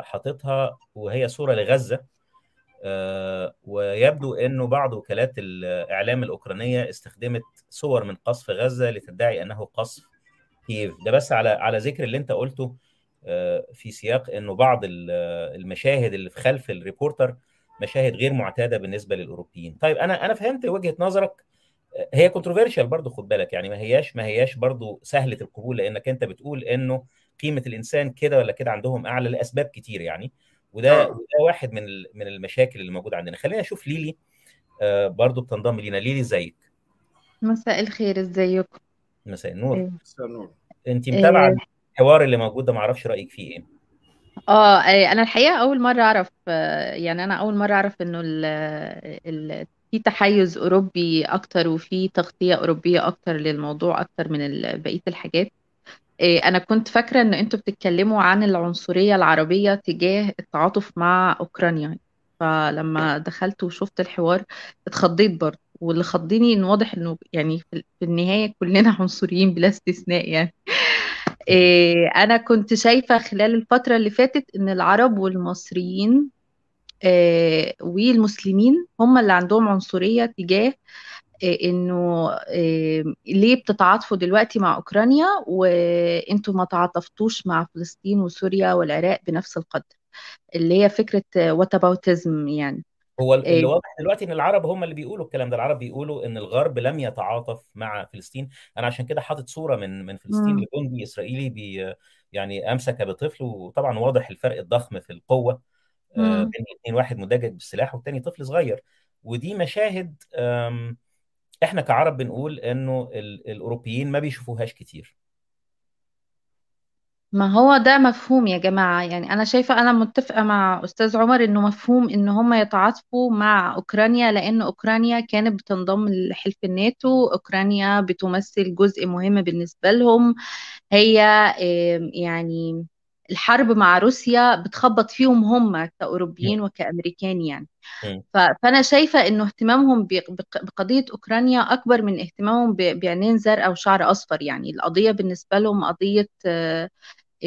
حاططها وهي صورة لغزة. ويبدو إنه بعض وكالات الإعلام الأوكرانية استخدمت صور من قصف غزة لتدعي أنه قصف كييف. ده بس على على ذكر اللي أنت قلته في سياق إنه بعض المشاهد اللي في خلف reporter مشاهد غير معتادة بالنسبة للأوروبيين. طيب أنا أنا فهمت وجهة نظرك. هي controversial برضه خد بالك يعني ما هياش ما هياش برضه سهلة القبول لأنك أنت بتقول إنه قيمة الإنسان كده ولا كده عندهم أعلى لأسباب كتير يعني. وده آه. وده واحد من من المشاكل اللي موجودة عندنا خلينا نشوف ليلي برضه بتنضم لينا ليلي إزيك مساء الخير إزيكم مساء النور إيه. مساء النور. أنت متابعة إيه. الحوار اللي موجود ده ما أعرفش رأيك فيه إيه آه إيه، أنا الحقيقة أول مرة أعرف آه، يعني أنا أول مرة أعرف إنه ال ال في تحيز أوروبي أكتر وفي تغطية أوروبية أكتر للموضوع أكتر من بقية الحاجات أنا كنت فاكرة إن أنتوا بتتكلموا عن العنصرية العربية تجاه التعاطف مع أوكرانيا. فلما دخلت وشفت الحوار اتخضيت برضه. واللي خضني إن واضح إنه يعني في النهاية كلنا عنصريين بلا استثناء يعني. إيه، أنا كنت شايفة خلال الفترة اللي فاتت إن العرب والمصريين آه، والمسلمين هم اللي عندهم عنصرية تجاه إنه آه، ليه بتتعاطفوا دلوقتي مع أوكرانيا وإنتوا ما تعاطفتوش مع فلسطين وسوريا والعراق بنفس القدر اللي هي فكرة وات اباوتزم يعني هو اللي. واضح دلوقتي إن العرب هم اللي بيقولوا الكلام ده العرب بيقولوا إن الغرب لم يتعاطف مع فلسطين أنا عشان كده حاطط صورة من من فلسطين. لجندي إسرائيلي بي يعني أمسك بطفل وطبعا واضح الفرق الضخم في القوة آه،. بين الاثنين واحد مدجج بالسلاح والتاني طفل صغير ودي مشاهد إحنا كعرب بنقول إنه ال- الأوروبيين ما بيشوفوهاش كتير. ما هو ده مفهوم يا جماعة. يعني أنا شايفة أنا متفقة مع أستاذ عمر إنه مفهوم إن هم يتعاطفوا مع أوكرانيا لأن أوكرانيا كانت بتنضم لحلف الناتو. أوكرانيا بتمثل جزء مهم بالنسبة لهم. هي يعني الحرب مع روسيا بتخبط فيهم هم كأوروبيين وكأمريكان يعني. فأنا شايفة إنه اهتمامهم بقضية أوكرانيا أكبر من اهتمامهم بعينين زرقاء وشعر أصفر يعني. القضية بالنسبة لهم قضية آه،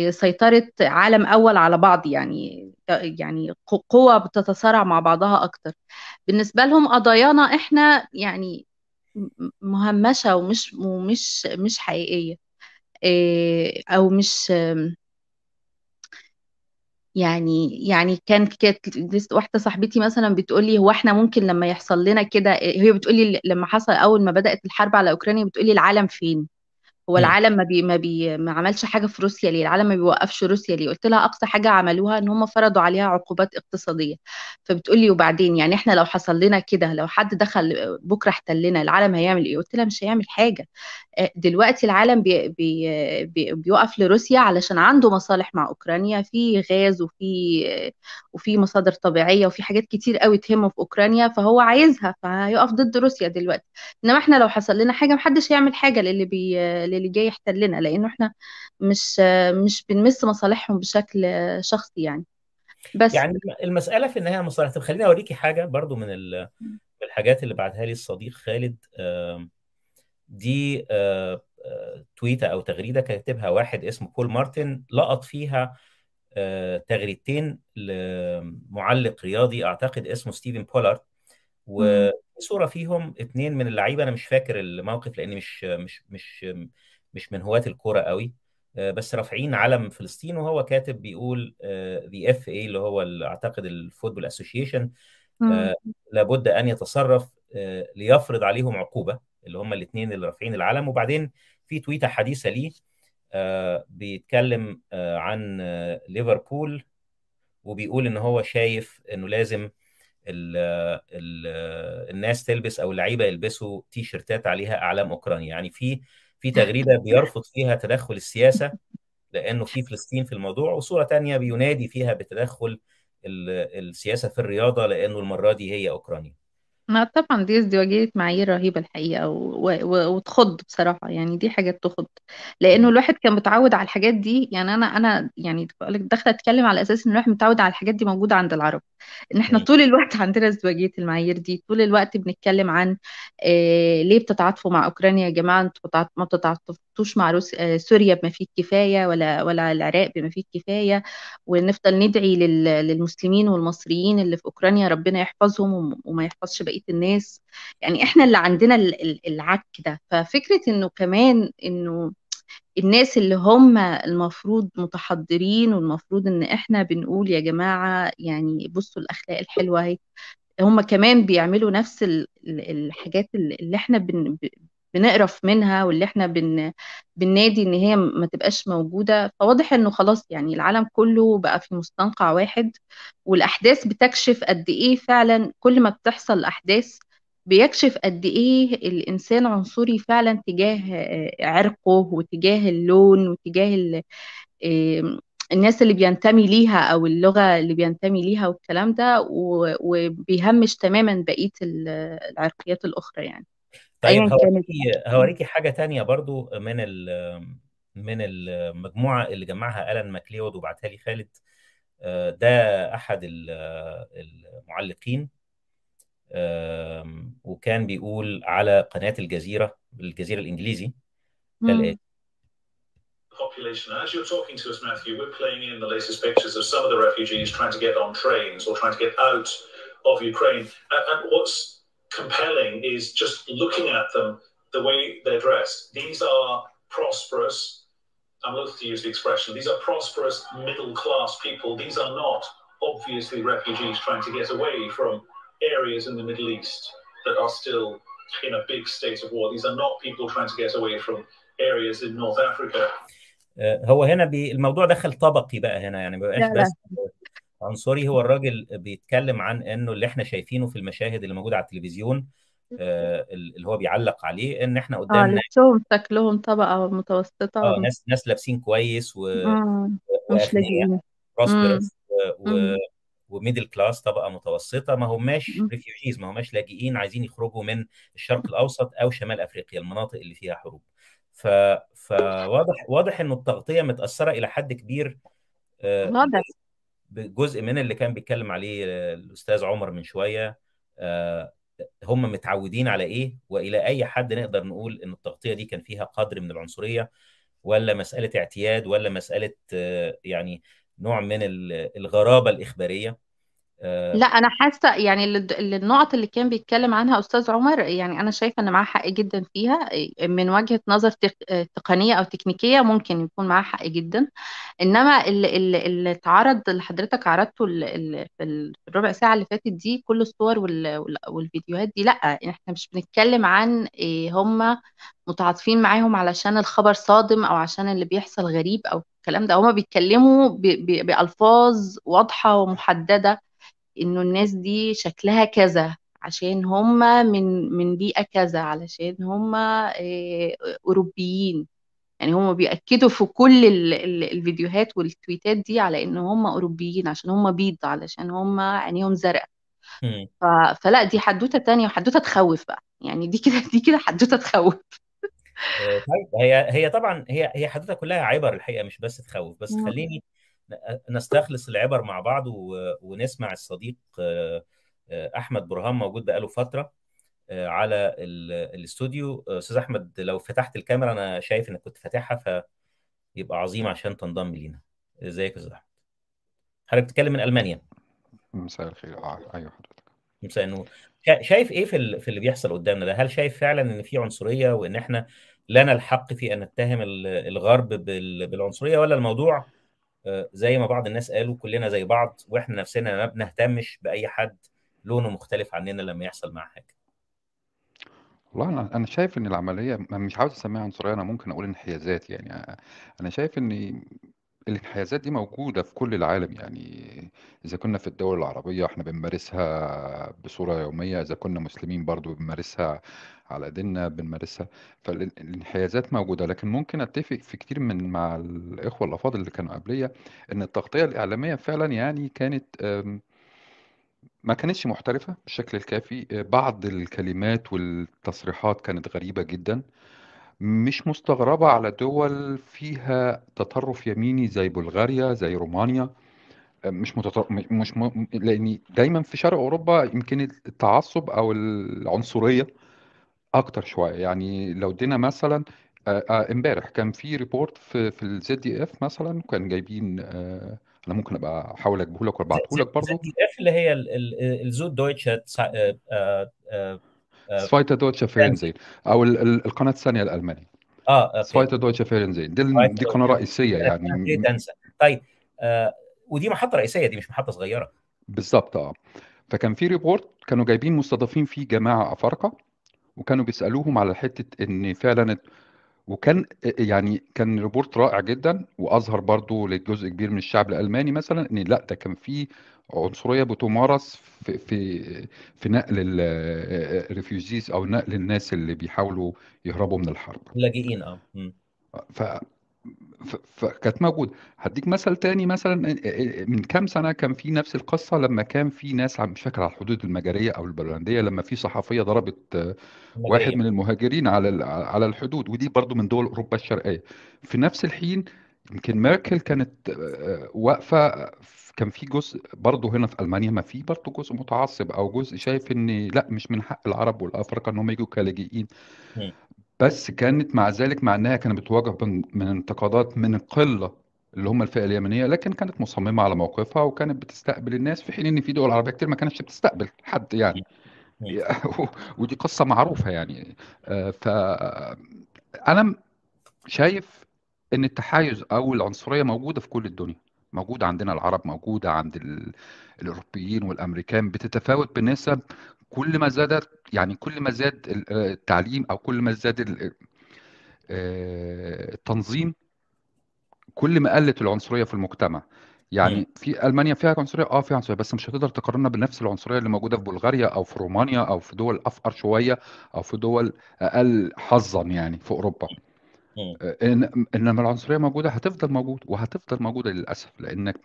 سيطرة عالم أول على بعض يعني يعني ق- قوة بتتصارع مع بعضها أكتر. بالنسبة لهم قضايانا إحنا يعني مهمشة ومش ومش مش حقيقية. إيه، أو مش يعني يعني كان كانت لسه واحدة صاحبتي مثلا بتقولي هو إحنا ممكن لما يحصل لنا كده هي بتقولي لما حصل أول ما بدأت الحرب على أوكرانيا بتقولي العالم فين؟ هو. العالم ما بي ما بي ما عملش حاجة في روسيا ليه؟ العالم ما بيوقفش روسيا ليه؟ قلت لها أقصى حاجة عملوها إن هم فرضوا عليها عقوبات اقتصادية. فبتقول لي وبعدين؟ يعني إحنا لو حصل لنا كده لو حد دخل بكرة احتلنا العالم هيعمل إيه؟ قلت لها مش هيعمل حاجة. آه، دلوقتي العالم بي بي بي بيقف لروسيا علشان عنده مصالح مع أوكرانيا. في غاز وفي وفي مصادر طبيعية وفي حاجات كتير قوي تهمه في أوكرانيا فهو عايزها فهيقف ضد روسيا دلوقتي. إنما إحنا لو حصل لنا حاجة محدش هيعمل حاجة للي بي للي جاي يحتلنا لأنه إحنا مش مش بنمس مصالحهم بشكل شخصي يعني. بس يعني المسألة في النهاية مصالح. طب خليني أوريكي حاجة برضو من ال- من الحاجات اللي بعتها لي الصديق خالد. دي تويتة أو تغريدة كاتبها واحد اسمه بول مارتن لقط فيها تغريدتين لمعلق رياضي أعتقد اسمه ستيفن بولارد. مم. صورة فيهم اتنين من اللعيبة أنا مش فاكر الموقف لأني مش مش مش مش من هواة الكورة قوي آه، بس رافعين علم فلسطين وهو كاتب بيقول The FA اللي هو أعتقد ال Football Association مم. لابد أن يتصرف آه، ليفرض عليهم عقوبة اللي هم الاثنين اللي رافعين العلم وبعدين في تويتة حديثة ليه آه، بيتكلم آه، عن آه، ليفربول وبيقول إن هو شايف إنه لازم ال ال الناس تلبس أو اللعيبة يلبسوا تي شيرتات عليها أعلام أوكرانيا. يعني في في تغريدة بيرفض فيها تدخل السياسة لأنه في فلسطين في الموضوع وصورة تانية بينادي فيها بتدخل ال- السياسة في الرياضة لأنه المرة دي هي أوكرانيا. لا طبعا دي ازدواجية معايير رهيبة الحقيقة و... و... وتخض بصراحة يعني دي حاجات تخض لأنه الواحد كان متعود على الحاجات دي يعني أنا أنا يعني داخلة أتكلم على أساس إن الواحد متعود على الحاجات دي موجودة عند العرب إن إحنا. طول الوقت عندنا ازدواجية المعايير دي طول الوقت بنتكلم عن آه ليه بتتعاطفوا مع أوكرانيا يا جماعة؟ بتتعاط- ما بتتعاطفوش مع روس... آه سوريا بما فيه الكفاية ولا ولا العراق بما فيه الكفاية؟ ونفضل ندعي لل... للمسلمين والمصريين اللي في أوكرانيا ربنا يحفظهم وم- وما يحفظش بقية الناس. يعني إحنا اللي عندنا ال- ال- العك ده. ففكرة إنه كمان إنه الناس اللي هم المفروض متحضرين والمفروض إن إحنا بنقول يا جماعة يعني بصوا الأخلاق الحلوة أهي هم كمان بيعملوا نفس ال- ال- الحاجات اللي إحنا بنقرف منها واللي إحنا بن بننادي إن هي ما تبقاش موجودة. فواضح إنه خلاص يعني العالم كله بقى في مستنقع واحد والأحداث بتكشف قد إيه فعلا كل ما بتحصل أحداث بيكشف قد إيه الإنسان عنصري فعلا تجاه آه، عرقه وتجاه اللون وتجاه ال- الناس اللي بينتمي ليها أو اللغة اللي بينتمي ليها والكلام ده وبيهمش تماما بقية ال- العرقيات الأخرى يعني. طيب ايا كانت هوريكي هوريكي حاجة تانية برضو من ال من المجموعة اللي جمعها ألان ماكليود وبعتها لي خالد. آه، ده أحد ال- المعلقين. وكان بيقول على قناة الجزيرة الجزيرة الإنجليزي. كالآتي population. And as you're talking to us, Matthew, we're playing in the latest pictures of some of the refugees trying to get on trains or trying to get out of Ukraine. And, and what's compelling is just looking at them, the way they're dressed. These are prosperous, I'm loath to use the expression, these are prosperous middle class people. These are not obviously refugees trying to get away from areas in the Middle East that are still in a big state of war. These are not people trying to get away from areas in North Africa. آه، هو هنا بي الموضوع دخل طبقي بقى هنا يعني ما بقاش لا لا بس عنصري هو الراجل بيتكلم عن إنه اللي إحنا شايفينه في المشاهد اللي موجودة على التلفزيون آه، اللي هو بيعلق عليه إن إحنا آه قدامنا لبسهم شكلهم طبقة متوسطة آه ناس ناس لابسين كويس و... مش لاجئين. Prosperous. و middle class طبقة متوسطة ما هماش. Refugees ما هماش لاجئين عايزين يخرجوا من الشرق الأوسط أو شمال أفريقيا المناطق اللي فيها حروب ف... فواضح واضح إنه التغطية متأثرة إلى حد كبير آه، واضح بجزء من اللي كان بيتكلم عليه الأستاذ عمر من شوية آه، هم متعودين على إيه؟ وإلى أي حد نقدر نقول إن التغطية دي كان فيها قدر من العنصرية ولا مسألة اعتياد ولا مسألة آه، يعني نوع من ال- الغرابة الإخبارية. لا أنا حاسة يعني النقط اللي كان بيتكلم عنها أستاذ عمر يعني أنا شايفة إن معاه حق جدا فيها من وجهة نظر تق- تقنية أو تكنيكية ممكن يكون معاه حق جدا. إنما اللي, اللي, اتعرض اللي حضرتك عرضته في ال- في الربع ساعة اللي فاتت دي كل الصور وال- وال- والفيديوهات دي لا إحنا مش بنتكلم عن هم متعاطفين معاهم علشان الخبر صادم أو عشان اللي بيحصل غريب أو الكلام ده. هم بيتكلموا بألفاظ واضحة ومحددة. إنه الناس دي شكلها كذا عشان هم من من بيئة كذا علشان هم آه، أوروبيين. يعني هم بيأكدوا في كل ال- ال- الفيديوهات والتويتات دي على إن هم أوروبيين عشان هم بيض علشان هم عينيهم زرقاء. ف... فلا دي حدوتة تانية وحدوتة تخوف بقى. يعني دي كده دي كده حدوتة تخوف. آه، طيب هي هي طبعا هي هي حدوتة كلها عبر الحقيقة مش بس تخوف. بس. خليني نستخلص العبر مع بعض ونسمع الصديق آه، آه، أحمد برهان موجود بقاله فترة آه، على ال- الاستوديو. أستاذ أحمد لو فتحت الكاميرا أنا شايف إنك كنت فاتحها فيبقى عظيم عشان تنضم لينا. إزيك يا أستاذ أحمد؟ حضرتك بتتكلم من ألمانيا؟ مساء الخير. أيوه حضرتك. مساء النور. شا- شايف إيه في في اللي بيحصل قدامنا ده؟ هل شايف فعلا إن في عنصرية وإن إحنا لنا الحق في أن نتهم ال- الغرب بال- بالعنصرية ولا الموضوع زي ما بعض الناس قالوا كلنا زي بعض وإحنا نفسنا ما بنهتمش بأي حد لونه مختلف عننا لما يحصل معاه حاجة. والله أنا أنا شايف إن العملية مش عاوز أسميها عنصرية أنا ممكن أقول انحيازات يعني. أنا شايف ان الانحيازات دي موجودة في كل العالم يعني إذا كنا في الدول العربية إحنا بنمارسها بصورة يومية إذا كنا مسلمين برضو بنمارسها على ديننا بنمارسها فالانحيازات موجودة. لكن ممكن أتفق في كتير من مع الإخوة الأفاضل اللي كانوا قبليه إن التغطية الإعلامية فعلا يعني كانت ما كانتش محترفة بالشكل الكافي. بعض الكلمات والتصريحات كانت غريبة جدا. مش مستغربة على دول فيها تطرف يميني زي بلغاريا زي رومانيا. مش متطر... مش م... لأن دايما في شرق أوروبا يمكن التعصب أو العنصرية أكتر شوية. يعني لو ادينا مثلا آه، آه، امبارح كان في report في في ال ZDF مثلا كان جايبين آه، أنا ممكن أبقى أحاول اجيبه لك وابعته لك برضه دي F اللي هي ال- ال- ال Zweite Deutsche Zweite Deutsches Fernsehen أو ال- ال- القناة الثانية الألمانية. آه Zweites Deutsches Fernsehen دي دي قناة رئيسية يعني. انسى طيب آه ودي محطة رئيسية دي مش محطة صغيرة. بالظبط آه. فكان في report كانوا جايبين مستضيفين فيه جماعة أفارقة وكانوا بيسألوهم على حتة إن فعلا وكان يعني كان report رائع جدا وأظهر برضو لجزء كبير من الشعب الألماني مثلا إن لأ ده كان في عنصرية بتمارس في في في نقل ال refugees أو نقل الناس اللي بيحاولوا يهربوا من الحرب. اللاجئين آه. ف- فكانت موجودة. هديك مثل تاني مثلا من كام سنة كان في نفس القصة لما كان في ناس عم- مش فاكر على الحدود المجريه أو البولنديه لما في صحفية ضربت آه، واحد من المهاجرين على على الحدود. ودي برضو من دول أوروبا الشرقية. في نفس الحين يمكن ميركل كانت آه، واقفة كان في جزء برضو هنا في ألمانيا ما في برضو جزء متعصب أو جزء شايف إن لأ مش من حق العرب والافارقه إن هم يجوا كلاجئين. بس كانت مع ذلك مع انها كانت بتواجه من من انتقادات من القله اللي هم الفئة اليمنية لكن كانت مصممة على موقفها وكانت بتستقبل الناس في حين إن في دول عربية كتير ما كانتش بتستقبل حد يعني. ودي قصة معروفة يعني. ف أنا شايف إن التحيز أو العنصرية موجودة في كل الدنيا. موجودة عندنا العرب موجودة عند ال... الأوروبيين والأمريكان بتتفاوت بنسب كل ما زادت يعني كل ما زاد ال- التعليم أو كل ما زاد آه، التنظيم كل ما قلت العنصرية في المجتمع. يعني في ألمانيا فيها عنصرية آه فيها عنصرية بس مش هتقدر تقارنها بنفس العنصرية اللي موجودة في بلغاريا أو في رومانيا أو في دول أفقر شوية أو في دول أقل حظا يعني في أوروبا. آه، إن إنما العنصرية موجودة هتفضل موجود وهتفضل موجودة للأسف لأنك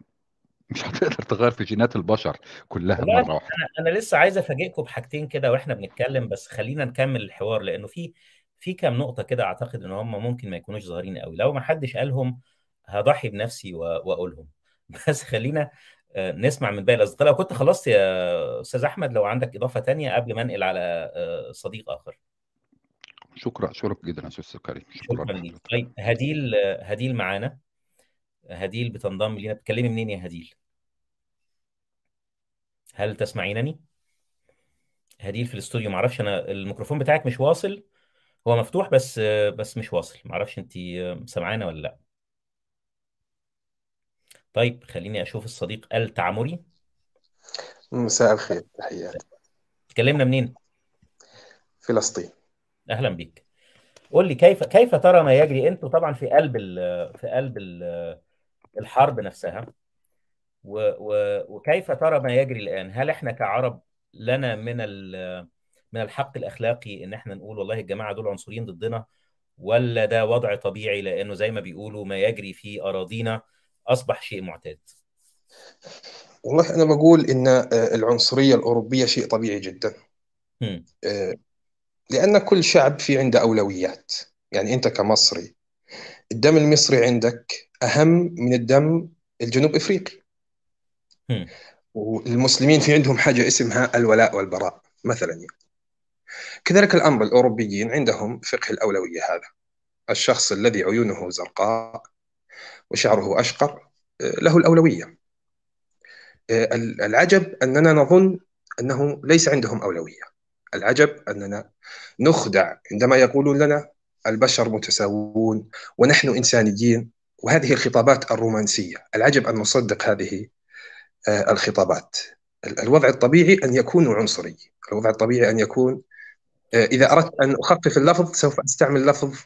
مش هتقدر تغير في جينات البشر كلها مرة واحدة. أنا أنا لسه عايز أفاجئكم بحاجتين كده وإحنا بنتكلم بس خلينا نكمل الحوار لأنه في في كام نقطة كده أعتقد إن هم ممكن ما يكونوش ظاهرين قوي. لو ما حدش قالهم هضحي بنفسي وأقولهم. بس خلينا آه، نسمع من باقي الأصدقاء. لو كنت خلصت يا أستاذ أحمد لو عندك إضافة تانية قبل ما أنقل على آه، صديق آخر. شكرا شكرا جدا يا أستاذ كريم. شكرا. شكرا طيب هديل هديل معانا. هديل بتنضم لينا. بتكلمي منين يا هديل؟ هل تسمعينني؟ هديل في الاستوديو. معرفش أنا الميكروفون بتاعك مش واصل. هو مفتوح بس بس مش واصل. معرفش انت سامعانا ولا لأ. طيب خليني أشوف الصديق التعمري مساء الخير تحياتي. تكلمنا منين؟ فلسطين. أهلا بيك. قول لي كيف كيف ترى ما يجري؟ أنتوا طبعا في قلب ال في قلب ال الحرب نفسها. و و وكيف ترى ما يجري الآن؟ هل إحنا كعرب لنا من من الحق الأخلاقي إن إحنا نقول والله الجماعة دول عنصريين ضدنا؟ ولا ده وضع طبيعي لأنه زي ما بيقولوا ما يجري في أراضينا أصبح شيء معتاد؟ والله أنا بقول إن آه، العنصرية الأوروبية شيء طبيعي جدا. آه، لأن كل شعب في عنده أولويات. يعني أنت كمصري الدم المصري عندك أهم من الدم الجنوب إفريقي هم. والمسلمين في عندهم حاجة اسمها الولاء والبراء مثلا يعني. كذلك الأمر الأوروبيين عندهم فقه الأولوية هذا الشخص الذي عيونه زرقاء وشعره أشقر آه، له الأولوية آه، العجب أننا نظن أنه ليس عندهم أولوية العجب أننا نخدع عندما يقولون لنا البشر متساوون ونحن إنسانيين وهذه الخطابات الرومانسية. العجب أن نصدق هذه آه، الخطابات. ال- الوضع الطبيعي أن يكون عنصري. الوضع الطبيعي أن يكون آه، إذا أردت أن أخفف اللفظ سوف أستعمل لفظ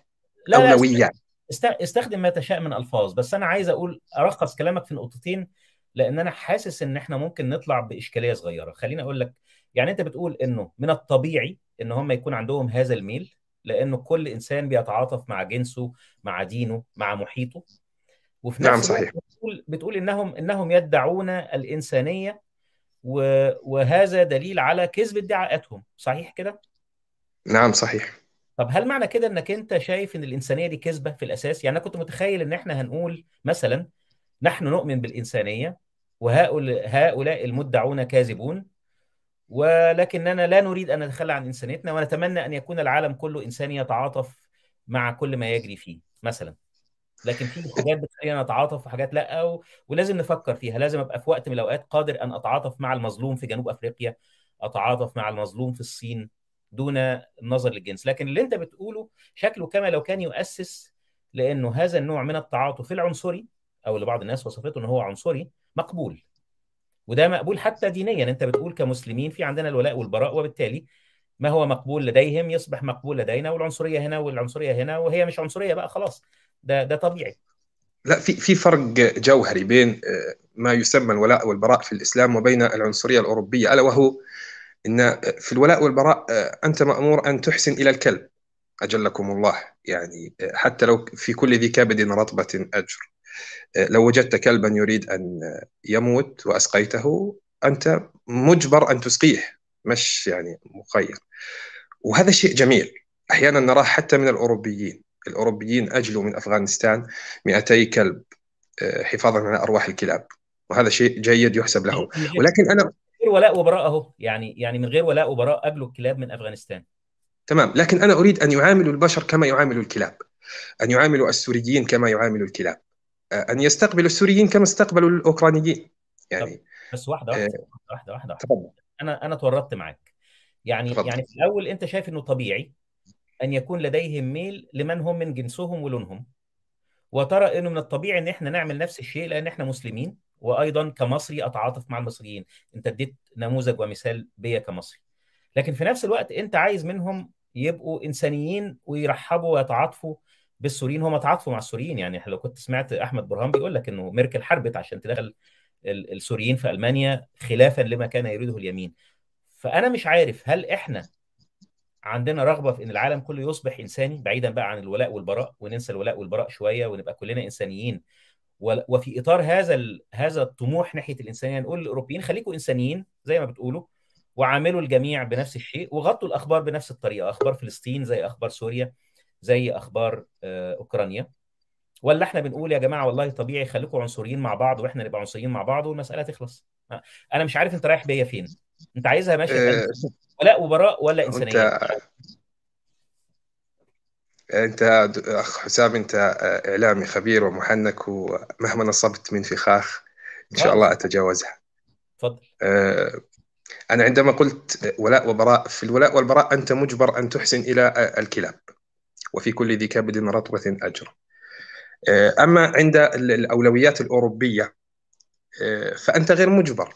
لا لا أولويات است- استخدم ما تشاء من ألفاظ بس أنا عايز أقول أرخص كلامك في نقطتين لأن أنا حاسس إن إحنا ممكن نطلع بإشكالية صغيرة. خليني أقول لك يعني أنت بتقول إنه من الطبيعي إن هم يكون عندهم هذا الميل لأنه كل إنسان بيتعاطف مع جنسه مع دينه مع محيطه وفي نعم نفس الوقت صحيح بتقول بتقول انهم إنهم يدعون الإنسانية وهذا دليل على كذب ادعاءاتهم صحيح كده؟ نعم صحيح طب هل معنى كده إنك أنت شايف إن الإنسانية دي كذبة في الأساس؟ يعني أنا كنت متخيل إن إحنا هنقول مثلا نحن نؤمن بالإنسانية وهؤلاء هؤلاء المدعون كاذبون ولكننا لا نريد أن نتخلى عن إنسانيتنا ونتمنى أن يكون العالم كله إنساني يتعاطف مع كل ما يجري فيه مثلا. لكن في حاجات بتخلينا نتعاطف وحاجات لأ و... ولازم نفكر فيها. لازم أبقى في وقت من الأوقات قادر أن أتعاطف مع المظلوم في جنوب أفريقيا أتعاطف مع المظلوم في الصين دون النظر للجنس. لكن اللي أنت بتقوله شكله كما لو كان يؤسس لأنه هذا النوع من التعاطف العنصري أو اللي بعض الناس وصفته ان هو عنصري مقبول. وده مقبول حتى دينيا. أنت بتقول كمسلمين في عندنا الولاء والبراء وبالتالي ما هو مقبول لديهم؟ يصبح مقبول لدينا والعنصرية هنا والعنصرية هنا وهي مش عنصرية بقى خلاص. ده ده طبيعي. لا في في فرق جوهري بين آه، ما يسمى الولاء والبراء في الإسلام وبين العنصرية الأوروبية ألا وهو إن في الولاء والبراء آه، أنت مأمور أن تحسن إلى الكلب. اجلكم الله يعني آه، حتى لو في كل ذي كبد رطبة أجر. آه، لو وجدت كلبا يريد أن يموت وأسقيته أنت مجبر أن تسقيه. مش يعني مخير. وهذا شيء جميل. أحيانا نراه حتى من الأوروبيين. الأوروبيين أجلوا من أفغانستان 200 كلب آه، حفاظا على أرواح الكلاب. وهذا شيء جيد يحسب له. ولكن أنا من غير ولاء وبراء اهو يعني يعني من غير ولاء وبراء أجلوا الكلاب من أفغانستان. تمام. لكن أنا أريد أن يعاملوا البشر كما يعاملوا الكلاب أن يعاملوا السوريين كما يعاملوا الكلاب أن يستقبلوا السوريين كما استقبلوا الأوكرانيين. طب يعني بس واحدة آه، واحدة واحدة واحدة واحدة. تفضل. أنا أنا اتورطت معاك. يعني تفضل. يعني في الأول أنت شايف إنه طبيعي أن يكون لديهم ميل لمن هم من جنسهم ولونهم وترى إنه من الطبيعي إن إحنا نعمل نفس الشيء لأن إحنا مسلمين وأيضا كمصري أتعاطف مع المصريين. أنت اديت نموذج ومثال بيا كمصري. لكن في نفس الوقت أنت عايز منهم يبقوا إنسانيين ويرحبوا ويتعاطفوا بالسوريين. هم تعاطفوا مع السوريين. يعني لو كنت سمعت أحمد برهان بيقول لك إنه ميركل حربت عشان تدخل ال- السوريين في ألمانيا خلافا لما كان يريده اليمين. فأنا مش عارف هل إحنا عندنا رغبة في إن العالم كله يصبح إنساني؟ بعيدا بقى عن الولاء والبراء وننسى الولاء والبراء شوية ونبقى كلنا إنسانيين. وفي إطار هذا هذا الطموح ناحية الإنسانية نقول للاوروبيين خليكم إنسانيين زي ما بتقولوا وعاملوا الجميع بنفس الشيء وغطوا الأخبار بنفس الطريقة أخبار فلسطين زي أخبار سوريا زي أخبار آه، أوكرانيا. ولا إحنا بنقول يا جماعة والله طبيعي خليكم عنصريين مع بعض وإحنا نبقى عنصريين مع بعض والمسألة تخلص. آه، أنا مش عارف أنت رايح بيا فين. أنت عايزها ماشيه في آه، أنهي؟ ولاء وبراء ولا إنسانية. أنت د- أخ حسام أنت إعلامي خبير ومحنك ومهما نصبت من فخاخ إن شاء الله أتجاوزها. اتفضل آه، أنا عندما قلت ولاء وبراء في الولاء والبراء أنت مجبر أن تحسن آه، الكلاب وفي كل ذي كبد رطبة أجر. آه، أما عند ال- الأولويات الأوروبية آه، فأنت غير مجبر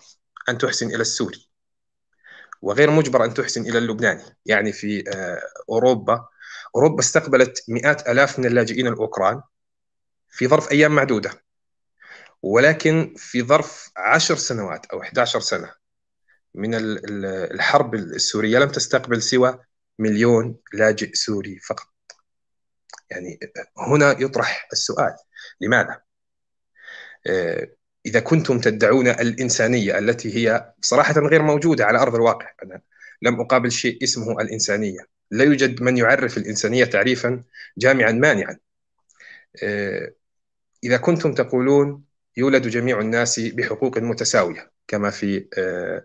أن تحسن إلى السوري وغير مجبر أن تحسن إلى اللبناني. يعني في آه، أوروبا أوروبا استقبلت مئات آلاف من اللاجئين الأوكران في ظرف أيام معدودة ولكن في ظرف عشر سنوات أو 11 سنة. من ال- ال- الحرب السورية لم تستقبل سوى مليون لاجئ سوري فقط. يعني هنا يطرح السؤال لماذا؟ آه، إذا كنتم تدعون الإنسانية التي هي صراحة غير موجودة على أرض الواقع أنا لم أقابل شيء اسمه الإنسانية. لا يوجد من يعرف الإنسانية تعريفا جامعا مانعا. آه، إذا كنتم تقولون يولد جميع الناس بحقوق متساوية كما في آه،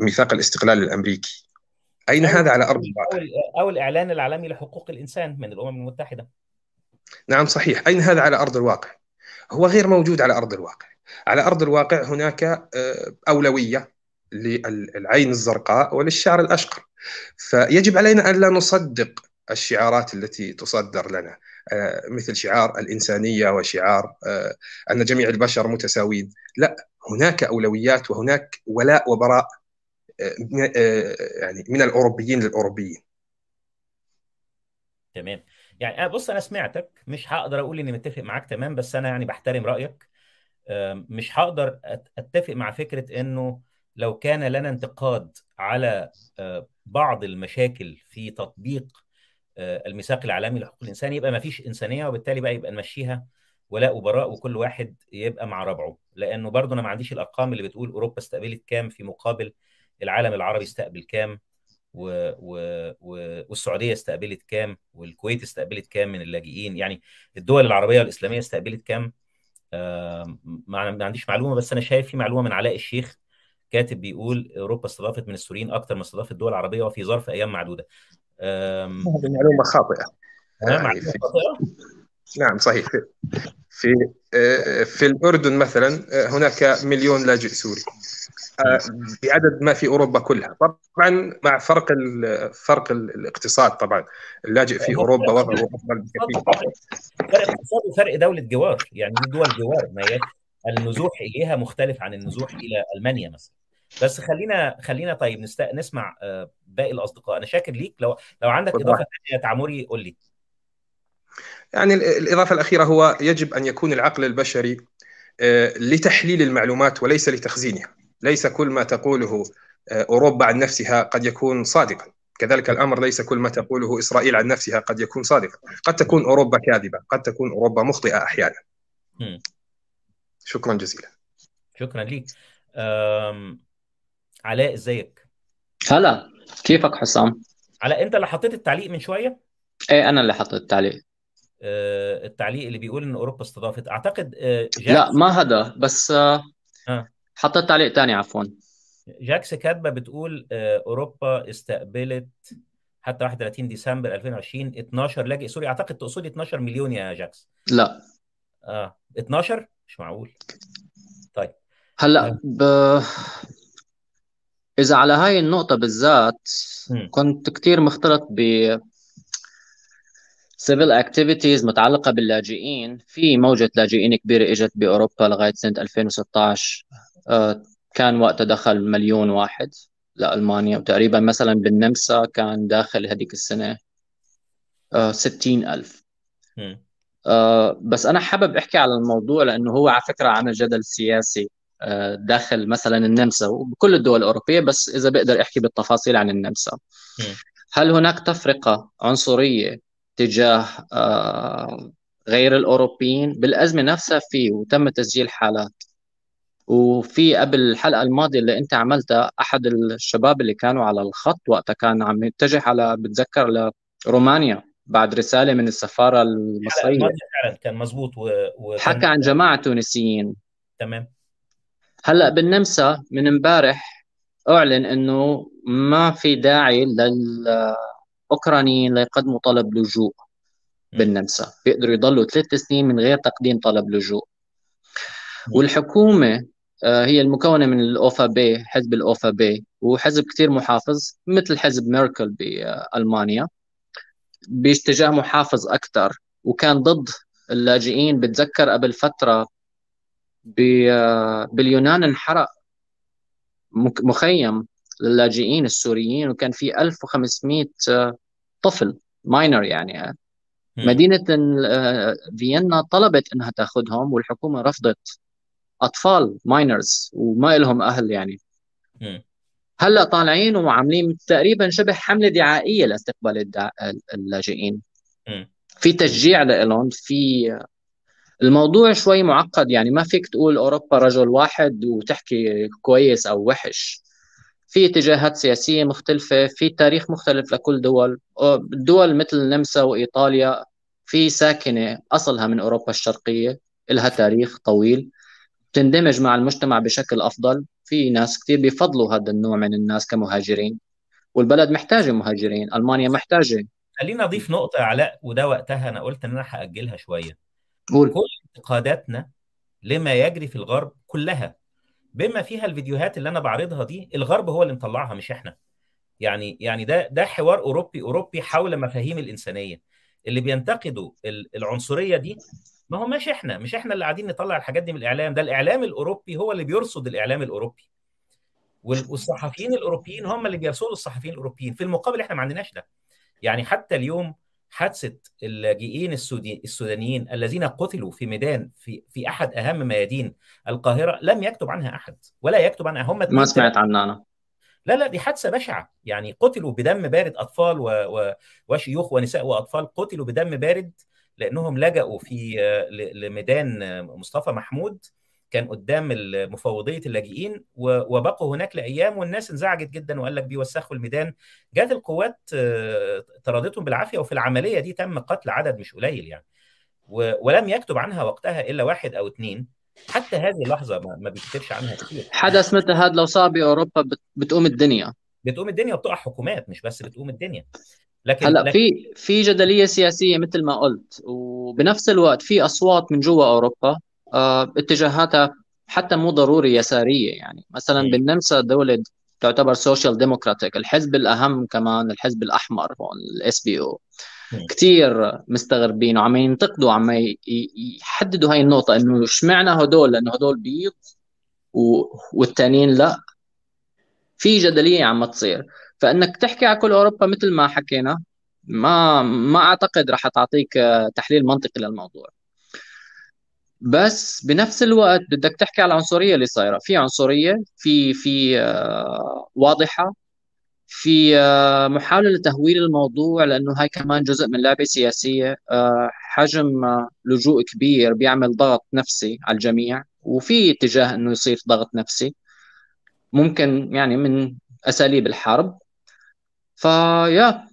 ميثاق الاستقلال الأمريكي. أين أو هذا على أو الواقع؟ أو الإعلان العالمي لحقوق الإنسان من الأمم المتحدة. نعم صحيح. أين هذا على أرض الواقع؟ هو غير موجود على أرض الواقع. على أرض الواقع هناك آه، أولوية للعين الزرقاء وللشعر الأشقر. فيجب علينا أن لا نصدق الشعارات التي تصدر لنا آه، مثل شعار الإنسانية وشعار آه، أن جميع البشر متساويين. لا هناك أولويات وهناك ولاء وبراء. يعني من الأوروبيين للأوروبيين. تمام. يعني بص أنا سمعتك مش هقدر أقول إني متفق معاك تمام بس أنا يعني بحترم رأيك. آم، مش هقدر أتفق مع فكرة إنه لو كان لنا انتقاد على آه، بعض المشاكل في تطبيق آه، الميثاق العالمي لحقوق الإنسان يبقى ما فيش إنسانية وبالتالي بقى يبقى نمشيها ولاء وبراء وكل واحد يبقى مع ربعه. لأنه برضه أنا ما عنديش الأرقام اللي بتقول أوروبا استقبلت كام في مقابل العالم العربي استقبل كام؟ و... و... و... والسعودية استقبلت كام؟ والكويت استقبلت كام من اللاجئين؟ يعني الدول العربية والاسلاميه استقبلت كام؟ آه ما ما عنديش معلومة بس أنا شايف في معلومة من علاء الشيخ كاتب بيقول أوروبا استضافت من السوريين أكثر من استضافت الدول العربيه وفي ظرف أيام معدودة. هذه معلومة خاطئة. ها يعني معلومه في خاطئة؟ نعم صحيح. في في آه، في الأردن مثلا آه، هناك مليون لاجئ سوري. آه، بعدد ما في أوروبا كلها. طبعا مع فرق فرق ال- الاقتصاد طبعا. اللاجئ في أوروبا وضعه أفضل بكثير فرق اقتصاد وفرق دولة جوار. يعني دول جوار. ما النزوح إليها مختلف عن النزوح إلى ألمانيا مثلا. بس خلينا خلينا طيب نست... نسمع باقي الأصدقاء. أنا شاكر ليك. لو لو عندك إضافة ثانية يا تعمري قول لي. يعني ال- الإضافة الأخيرة هو يجب أن يكون العقل البشري آه، لتحليل المعلومات وليس لتخزينها. ليس كل ما تقوله آه، أوروبا عن نفسها قد يكون صادقا. كذلك الأمر ليس كل ما تقوله إسرائيل عن نفسها قد يكون صادقا. قد تكون أوروبا كاذبة قد تكون أوروبا مخطئة أحيانا. شكرا جزيلا. شكرا ليك. علاء إزيك؟ هلا كيفك حسام؟ علاء أنت اللي حطيت التعليق من شوية؟ إيه أنا اللي حطيت التعليق. التعليق اللي بيقول إن أوروبا استضافت. أعتقد آه، لا جاكس ما هذا بس آه، حطيت تعليق تاني عفوا. جاكس كاتبة بتقول آه، أوروبا استقبلت حتى 31 ديسمبر 2020 12 لاجئ sorry أعتقد تقصدي 12 مليون يا جاكس. لا. آه 12 مش معقول. طيب. هلأ آه. ب... إذا على هاي النقطة بالذات مم. كنت كتير مختلط ب civil activities متعلقة باللاجئين. في موجة لاجئين كبيرة إجت بأوروبا لغاية سنة 2016 آه، كان وقتها دخل مليون واحد لألمانيا. وتقريبا مثلا بالنمسا كان داخل هذيك السنة آه، 60 ألف. آه، بس أنا حابب أحكي على الموضوع لأنه هو على فكرة عامل جدل سياسي داخل مثلا النمسا وبكل الدول الأوروبية. بس إذا بقدر أحكي بالتفاصيل عن النمسا. هل هناك تفرقة عنصرية تجاه آه، غير الأوروبيين بالأزمة نفسها في وتم تسجيل حالات. وفي قبل الحلقة الماضية اللي أنت عملتها أحد الشباب اللي كانوا على الخط وقتها كان عم يتجه على بتذكر لرومانيا بعد رسالة من الحلقة الماضية فعلا كان مظبوط و... وكان حكى عن جماعة تونسيين. تمام. هلأ بالنمسا من امبارح أعلن إنه ما في داعي للأوكرانيين ليقدموا طلب لجوء. بالنمسا بيقدروا يضلوا ثلاث سنين من غير تقديم طلب لجوء مم. والحكومة آه، هي المكونة من الأوفا بي حزب الأوفا بي وحزب كتير محافظ مثل حزب ميركل بألمانيا باتجاه محافظ أكثر وكان ضد اللاجئين بتذكر قبل فترة ب- آه، باليونان انحرق مخيم للاجئين السوريين وكان في 1500 آه، طفل ماينر يعني. مدينة آه، فيينا طلبت إنها تاخذهم والحكومة رفضت أطفال ماينرز وما لهم أهل يعني. هلأ طالعين وعاملين تقريبا شبه حملة دعائية لاستقبال الدع... اللاجئين. في تشجيع لهم في الموضوع شوي معقد يعني ما فيك تقول أوروبا رجل واحد وتحكي كويس أو وحش في اتجاهات سياسية مختلفة في تاريخ مختلف لكل دول. الدول مثل النمسا وإيطاليا في ساكنة أصلها من أوروبا الشرقية لها تاريخ طويل تندمج مع المجتمع بشكل أفضل. في ناس كثير بيفضلوا هذا النوع من الناس كمهاجرين والبلد محتاجة مهاجرين ألمانيا محتاجة. خلينا أضيف نقطة يا علاء وده وقتها أنا قلت إن أنا هأجلها شوية. قول. كل انتقاداتنا لما يجري في الغرب كلها بما فيها الفيديوهات اللي أنا بعرضها دي الغرب هو اللي مطلعها مش إحنا. يعني يعني ده ده حوار أوروبي أوروبي حول مفاهيم الإنسانية. اللي بينتقدوا ال- العنصرية دي ما هو مش إحنا مش إحنا اللي قاعدين نطلع الحاجات دي من الإعلام. ده الإعلام الأوروبي هو اللي بيرصد الإعلام الأوروبي. وال- والصحفيين الأوروبيين هم اللي بيرصدوا الصحفيين الأوروبيين. في المقابل إحنا ما عندناش ده. يعني حتى اليوم حادثة اللاجئين السودانيين الذين قتلوا في ميدان في في أحد أهم ميادين القاهرة لم يكتب عنها أحد ولا يكتب عنها. هم ما سمعت عنها أنا. لا لا دي حادثة بشعة. يعني قتلوا بدم بارد أطفال و... و... وشيوخ ونساء وأطفال. قتلوا بدم بارد لأنهم لجأوا في لميدان مصطفى محمود. كان قدام مفوضيه اللاجئين وبقوا هناك لأيام والناس انزعجت جدا وقال لك بيوسخوا الميدان. جات القوات طردتهم بالعافية وفي العملية دي تم قتل عدد مش قليل يعني. ولم يكتب عنها وقتها إلا واحد أو اثنين حتى هذه اللحظة ما بيكتبش عنها كتير. حدث مثل هذا لو صار بأوروبا بتقوم الدنيا. بتقوم الدنيا وبتقع حكومات مش بس بتقوم الدنيا. لكن هلا لكن في في جدلية سياسية مثل ما قلت وبنفس الوقت في أصوات من جوا أوروبا آه، اتجاهاتها حتى مو ضروري يسارية يعني. مثلا. بالنمسا دولة تعتبر social democratic الحزب الأهم كمان الحزب الأحمر هون ال SPÖ. كثير مستغربين وعم ينتقدوا عم يحددوا هاي النقطة إنه اشمعنى هدول؟ لأنه هدول بيض و... والتانيين لا. في جدلية عم تصير. فإنك تحكي على كل أوروبا مثل ما حكينا ما ما أعتقد رح تعطيك آه، تحليل منطقي للموضوع. بس بنفس الوقت بدك تحكي على العنصرية اللي صايرة. في عنصرية في في آه، واضحة في آه، محاولة لتهويل الموضوع لأنه هاي كمان جزء من لعبة سياسية. آه، حجم لجوء كبير بيعمل ضغط نفسي على الجميع وفي اتجاه إنه يصير ضغط نفسي. ممكن يعني من أساليب الحرب. فيا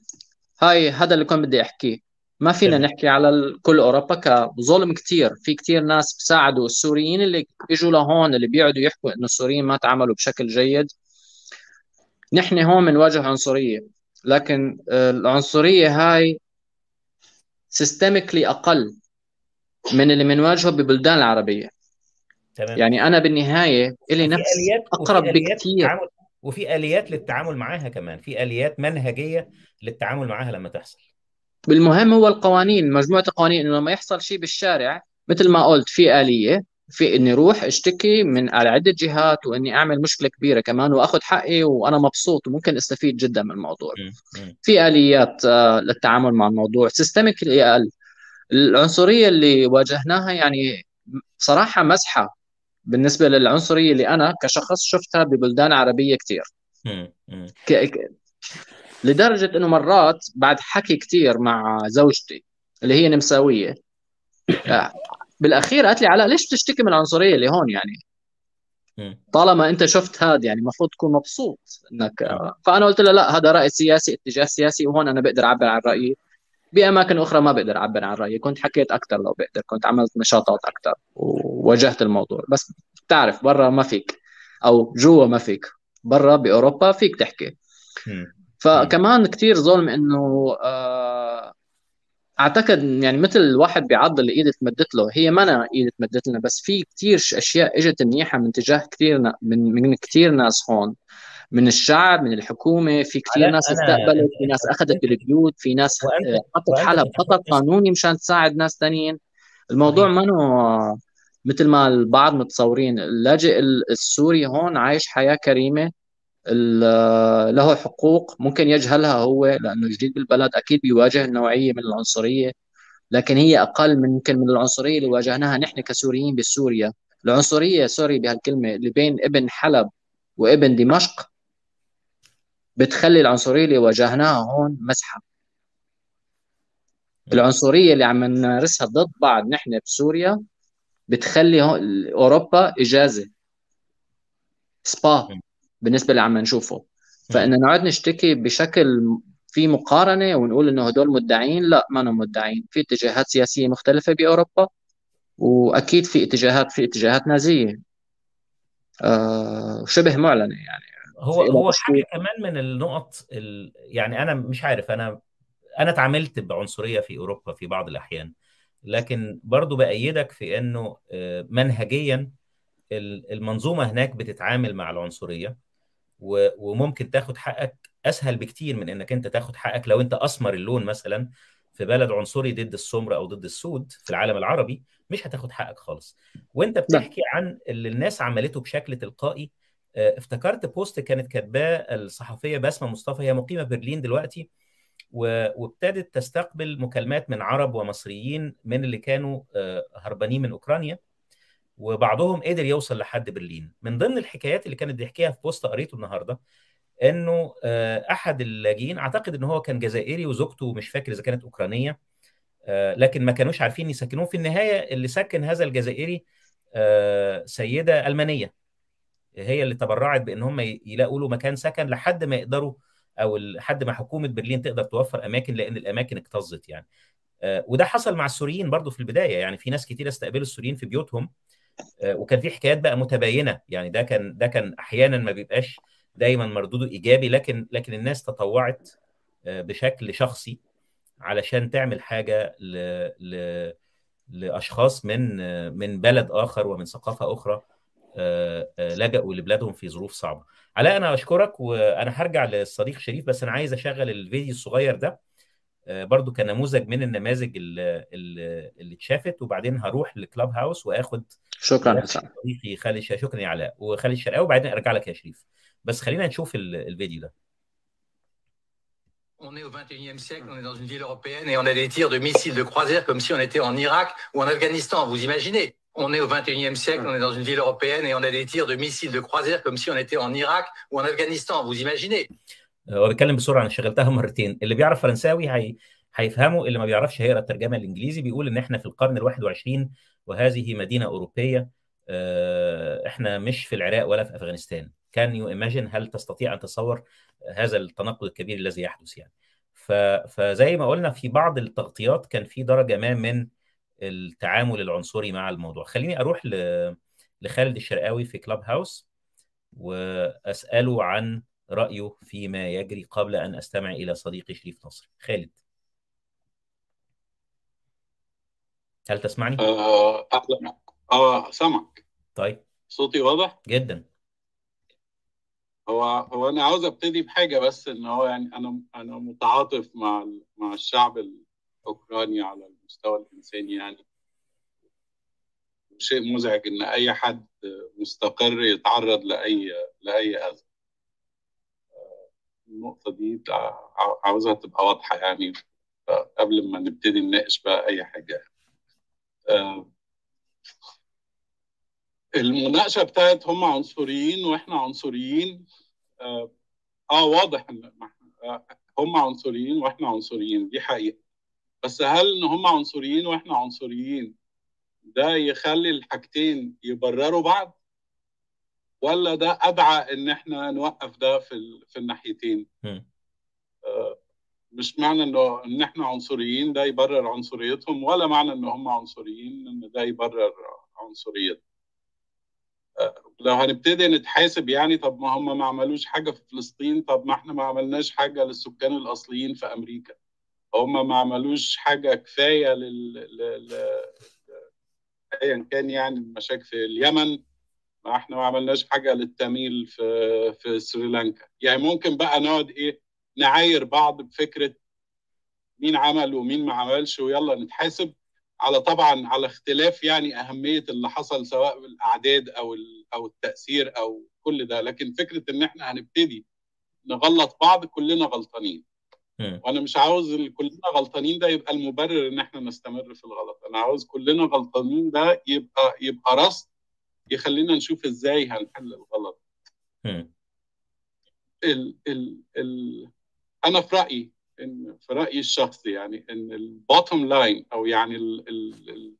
هاي هذا اللي كنت بدي أحكيه. ما فينا تمام. نحكي على كل أوروبا كظلم كتير. في كتير ناس بساعدوا السوريين اللي إجوا لهون اللي بيقعدوا يحكوا إنه السوريين ما تعاملوا بشكل جيد. نحن هون بنواجه عنصرية. لكن العنصرية هاي سيستميكلي أقل من اللي بنواجهه ببلدان العربية. تمام. يعني أنا بالنهاية إلي وفي نفس آليات وفي أقرب للتعامل وفي آليات للتعامل معاها كمان. في آليات منهجية للتعامل معاها لما تحصل. بالمهم هو القوانين مجموعة القوانين إنه لما يحصل شيء بالشارع مثل ما قلت في آلية في إني أروح أشتكي من على عدة جهات وإني أعمل مشكلة كبيرة كمان وأخذ حقي وأنا مبسوط وممكن أستفيد جدا من الموضوع. في آليات آه، للتعامل مع الموضوع سيستميكلي أقل العنصرية اللي واجهناها يعني بصراحة مزحة بالنسبة للعنصرية اللي أنا كشخص شفتها ببلدان عربية كتير. لدرجة إنه مرات بعد حكي كتير مع زوجتي اللي هي نمساوية آه، بالأخير قالت لي علاء ليش بتشتكي من العنصرية اللي هون يعني مم. طالما أنت شفت هذا يعني المفروض تكون مبسوط إنك آه، فأنا قلت له لا هذا رأي سياسي اتجاه سياسي وهون أنا بقدر أعبر عن رأيي بأماكن أخرى ما بقدر أعبر عن رأيي كنت حكيت أكثر لو بقدر كنت عملت نشاطات أكثر وواجهت الموضوع بس بتعرف برا ما فيك أو جوا ما فيك برا بأوروبا فيك تحكي. مم. فكمان كتير ظلم إنه آه، أعتقد يعني مثل الواحد بيعض اللي إيدة تمدت له هي ما أنا إيدة تمدت لنا بس في كتير أشياء إجت منيحة من تجاه كثير من من كثير ناس هون من الشعب من الحكومة في كثير ناس استقبلت في ناس أخذت وانت بالبيوت في ناس آه، حطت حالها تتحدث قانوني مشان تساعد ناس تانيين. الموضوع ما مثل ما البعض متصورين اللاجئ ال- السوري هون عايش حياة كريمة له حقوق ممكن يجهلها هو لأنه جديد بالبلد أكيد بيواجه نوعية من العنصرية لكن هي أقل من يمكن من العنصرية اللي واجهناها نحن كسوريين بسوريا العنصرية سوري بهالكلمة اللي بين ابن حلب وابن دمشق بتخلي العنصرية اللي واجهناها هون مزحه. العنصرية اللي عم نمارسها ضد بعض نحن بسوريا بتخلي هون أوروبا إجازة سبا. بالنسبة اللي عم نشوفه. فإن نقعد نشتكي بشكل في مقارنة ونقول إنه هدول مدعين لا ما هم مدعين. في اتجاهات سياسية مختلفة بأوروبا وأكيد في اتجاهات في اتجاهات نازية. آه شبه معلنة يعني. هو هو حاجة كمان من النقط ال... يعني أنا مش عارف أنا أنا اتعاملت بعنصرية في أوروبا في بعض الأحيان لكن برضو بأيدك في إنه آه، منهجيا ال- المنظومة هناك بتتعامل مع العنصرية. وممكن تاخد حقك أسهل بكتير من إنك أنت تاخد حقك لو أنت أسمر اللون مثلا في بلد عنصري ضد السمر أو ضد السود في العالم العربي مش هتاخد حقك خالص. وأنت لا بتحكي عن اللي الناس عملته بشكل تلقائي آه، افتكرت post كانت كاتباه الصحفية بسمه مصطفى هي مقيمة برلين دلوقتي وابتدت تستقبل مكالمات من عرب ومصريين من اللي كانوا آه، هربانين من أوكرانيا. وبعضهم قدر يوصل لحد برلين. من ضمن الحكايات اللي كانت بيحكيها في post قريته النهارده إنه آه، أحد اللاجئين أعتقد إن هو كان جزائري وزوجته مش فاكر إذا كانت أوكرانية آه، لكن ما كانوش عارفين يسكنوه. في النهاية اللي سكن هذا الجزائري آه، سيدة ألمانية. هي اللي تبرعت بإن هم يلاقوا له مكان سكن لحد ما يقدروا أو لحد ما حكومة برلين تقدر توفر أماكن لأن الأماكن اكتظت يعني. وده حصل مع السوريين برضو في البداية. يعني في ناس كتير استقبلوا السوريين في بيوتهم. وكان في حكايات بقى متباينة يعني ده كان ده كان أحيانا ما بيبقاش دايما مردوده إيجابي لكن لكن الناس تطوعت آه، بشكل شخصي علشان تعمل حاجة ل... ل... لأشخاص من آه، من بلد آخر ومن ثقافة أخرى آه، آه، لجأوا لبلادهم في ظروف صعبة. علاء أنا أشكرك وأنا هرجع للصديق شريف بس أنا عايز أشغل الفيديو الصغير ده آه، برضو كنموذج من النماذج اللي, اللي اللي اتشافت وبعدين هروح لكلاب هاوس واخد شكرا حسام صديقي خالد شكرا يا علاء وخالد الشرقاوي وبعدين ارجع لك يا شريف بس خلينا نشوف ال- الفيديو ده On est au 21e siècle, on est dans une ville européenne et on a des tirs de missiles de croisière comme si on était en Irak ou en Afghanistan. Vous imaginez On est au 21e siècle, on est dans une ville européenne et on a des tirs de missiles de croisière comme si on était en Irak ou en Afghanistan. Vous imaginez هو بيتكلم بسرعة أنا شغلتها مرتين. اللي بيعرف فرنساوي هي... هيفهمه اللي ما بيعرفش هيقرا الترجمه الإنجليزي بيقول إن إحنا في القرن ال21 وهذه مدينة أوروبية آه، إحنا مش في العراق ولا في أفغانستان. Can you imagine هل تستطيع أن تصور هذا التناقض الكبير الذي يحدث يعني؟ ف... فزي ما قلنا في بعض التغطيات كان في درجة ما من التعامل العنصري مع الموضوع. خليني أروح ل... لخالد الشرقاوي في كلاب هاوس وأسأله عن رأيه فيما يجري قبل أن أستمع إلى صديقي شريف نصر. خالد. هل تسمعني؟ أهلا آه سامعك طيب. صوتي واضح؟ جدا. هو هو أنا عاوز أبتدي بحاجة بس إن هو يعني أنا أنا متعاطف مع مع الشعب الأوكراني على المستوى الإنساني يعني. شيء مزعج إن أي حد مستقر يتعرض لأي لأي أذى. النقطة دي عاوزها تبقى واضحة يعني. قبل ما نبتدي نناقش بقى أي حاجة. آه، المناقشة بتاعت هم عنصريين وإحنا عنصريين. آه آه، واضح إن آه، هم عنصريين وإحنا عنصريين دي حقيقة. بس هل إن هم عنصريين وإحنا عنصريين ده يخلي الحاجتين يبرروا بعض؟ ولا ده أدعى إن إحنا نوقف ده في ال... في الناحيتين. آه، مش معنى إنه إن إحنا عنصريين ده يبرر عنصريتهم ولا معنى إن هم عنصريين إن ده يبرر عنصريتهم. لو هنبتدي نتحاسب يعني طب ما هم ما عملوش حاجة في فلسطين طب ما إحنا ما عملناش حاجة للسكان الأصليين في أمريكا. هم ما عملوش حاجة كفاية لل... لل... أيا كان يعني المشاكل في اليمن ما إحنا ما عملناش حاجة للتاميل في في سريلانكا. يعني ممكن بقى نقعد إيه نعاير بعض بفكرة مين عمل ومين ما عملش ويلا نتحاسب على طبعا على اختلاف يعني أهمية اللي حصل سواء بالأعداد أو أو التأثير أو كل ده. لكن فكرة إن إحنا هنبتدي نغلط بعض كلنا غلطانين. وأنا مش عاوز كلنا غلطانين ده يبقى المبرر إن إحنا نستمر في الغلط. أنا عاوز كلنا غلطانين ده يبقى يبقى رصد يخلينا نشوف إزاي هنحل الغلط مم. ال ال ال أنا في رأيي إن في رأيي الشخصي يعني إن ال bottom line أو يعني ال ال ال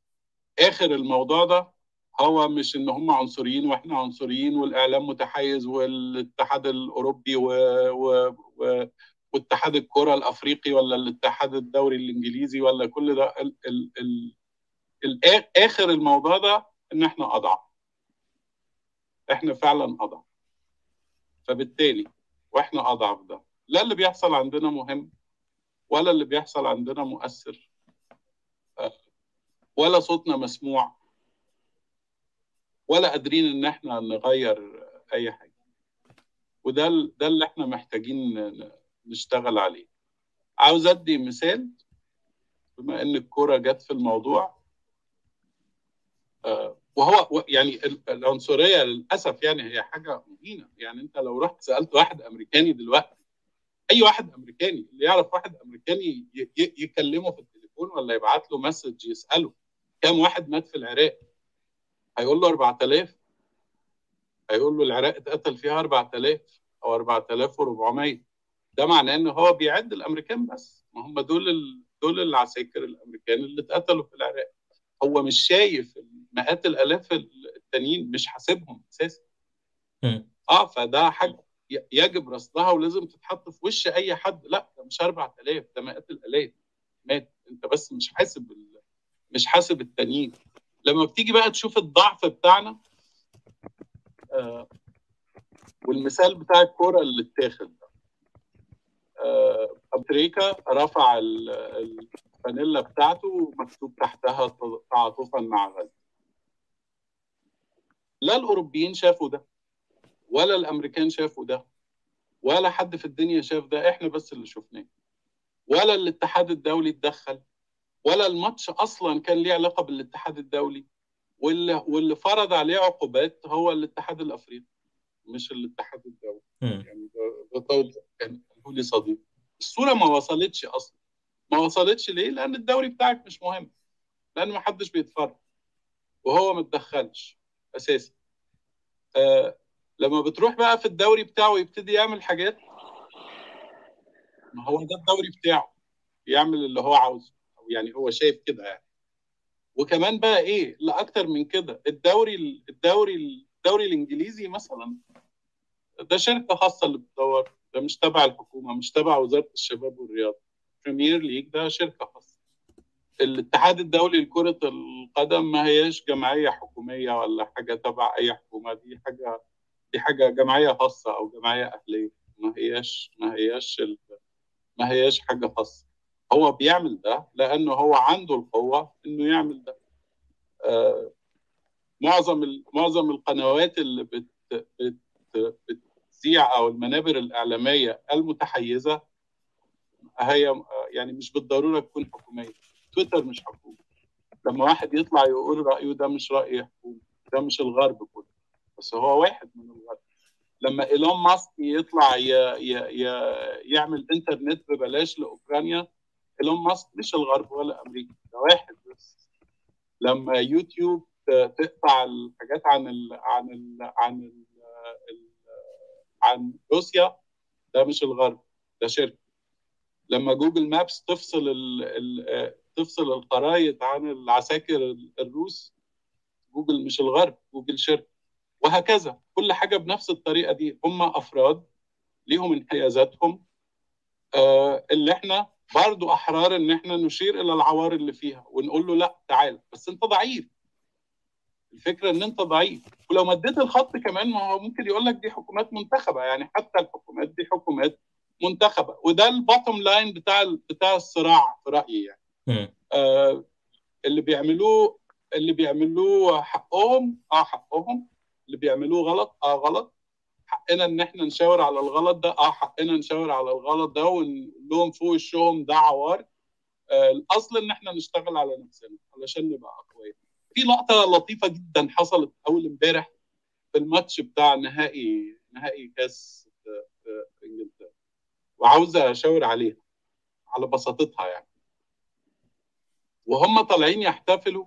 آخر الموضوع ده هو مش إن هم عنصريين وإحنا عنصريين والإعلام متحيز والاتحاد الأوروبي و, و, و واتحاد الكرة الأفريقي ولا الاتحاد الدوري الإنجليزي ولا كل ده ال ال ال ال آخر الموضوع ده إن إحنا أضعف إحنا فعلا أضعف. فبالتالي وإحنا أضعف ده. لا اللي بيحصل عندنا مهم ولا اللي بيحصل عندنا مؤثر. آه، ولا صوتنا مسموع. ولا قادرين إن إحنا نغير أي حاجة. وده ده اللي إحنا محتاجين نشتغل عليه. عاوز أدي مثال؟ بما إن الكورة جت في الموضوع آه، وهو يعني ال- العنصرية للأسف يعني هي حاجة مهينة. يعني أنت لو رحت سألت واحد أمريكاني دلوقتي أي واحد أمريكاني اللي يعرف واحد أمريكاني يكلمه في التليفون ولا يبعت له مسج يسأله كم واحد مات في العراق هيقول له 4000 هيقول له العراق اتقتل فيها 4000 أو 4400 ده معناه إن هو بيعد الأمريكان بس. ما هم دول. دول العساكر الأمريكان اللي اتقتلوا في العراق. هو مش شايف مئات الالاف التانيين مش حاسبهم أساسا. آه فده حاجة يجب رصدها ولازم تتحط في وش أي حد. لا ده مش 4000 ده مئات الآلاف. مات. أنت بس مش حاسب ال... مش حاسب التانيين. لما بتيجي بقى تشوف الضعف بتاعنا آه والمثال بتاع الكورة اللي اتاخد ده. آه ابو تريكه رفع ال- الفانيلا بتاعته ومكتوب تحتها تعاطفا مع غزة. لا الأوروبيين شافوا ده ولا الأمريكان شافوا ده ولا حد في الدنيا شاف ده إحنا بس اللي شفناه ولا الاتحاد الدولي اتدخل ولا الماتش أصلا كان ليه علاقة بالاتحاد الدولي واللي واللي فرض عليه عقوبات هو الاتحاد الأفريقي مش الاتحاد الدولي. يعني ده طول كان لي صديق الصورة ما وصلتش أصلا ما وصلتش ليه؟ لأن الدوري بتاعك مش مهم لأن ما حدش بيتفرج وهو ما اتدخلش أساسا آه لما بتروح بقى في الدوري بتاعه يبتدي يعمل حاجات ما هو ده الدوري بتاعه يعمل اللي هو عاوزه أو يعني هو شايف كده يعني. وكمان بقى إيه لا أكتر من كده الدوري الدوري الدوري الإنجليزي مثلا ده شركة خاصة اللي بتدور ده مش تبع الحكومة مش تبع وزارة الشباب والرياضة. Premier League ده شركة خاصة. الاتحاد الدولي لكرة القدم ما هياش جمعية حكومية ولا حاجة تبع أي حكومة. دي حاجة دي حاجة جمعية خاصة أو جمعية أهلية. ما هياش ما هياش ال... ما هياش حاجة خاصة. هو بيعمل ده لأنه هو عنده القوة إنه يعمل ده. آه معظم ال... معظم القنوات اللي بت... بت... بتذيع أو المنابر الإعلامية المتحيزة هي يعني مش بالضرورة تكون حكومية. تويتر مش حكومة. لما واحد يطلع يقول رأيه ده مش رأي حكومة ده مش الغرب كله. بس هو واحد من الغرب. لما إيلون ماسك يطلع ي... ي... ي... يعمل إنترنت ببلاش لأوكرانيا إيلون ماسك مش الغرب ولا أمريكا ده واحد بس. لما يوتيوب تقطع الحاجات عن ال... عن ال... عن. ال... عن روسيا ده مش الغرب ده شركه لما Google Maps تفصل ال... ال... تفصل الخرائط عن العساكر الروس جوجل مش الغرب جوجل شركه وهكذا. كل حاجة بنفس الطريقة دي. هم أفراد ليهم انحيازاتهم. آه اللي إحنا برضو أحرار إن إحنا نشير إلى العوار اللي فيها ونقول له لا تعال. بس أنت ضعيف. الفكرة إن أنت ضعيف. ولو مديت الخط كمان ما هو ممكن يقول لك دي حكومات منتخبة. يعني حتى الحكومات دي حكومات منتخبة. وده ال bottom line بتاع بتاع الصراع في رأيي يعني. آه اللي بيعملوه اللي بيعملوه حقهم آه حقهم. اللي بيعملوه غلط آه غلط. حقنا إن إحنا نشاور على الغلط ده آه حقنا نشاور على الغلط ده ونقول فوق وشهم ده عوار. آه الأصل إن إحنا نشتغل على نفسنا علشان نبقى أقوياء. في لقطة لطيفة جدا حصلت أول إمبارح في الماتش بتاع نهائي نهائي كأس في في إنجلترا. وعاوزه أشاور عليها على بساطتها يعني. وهم طالعين يحتفلوا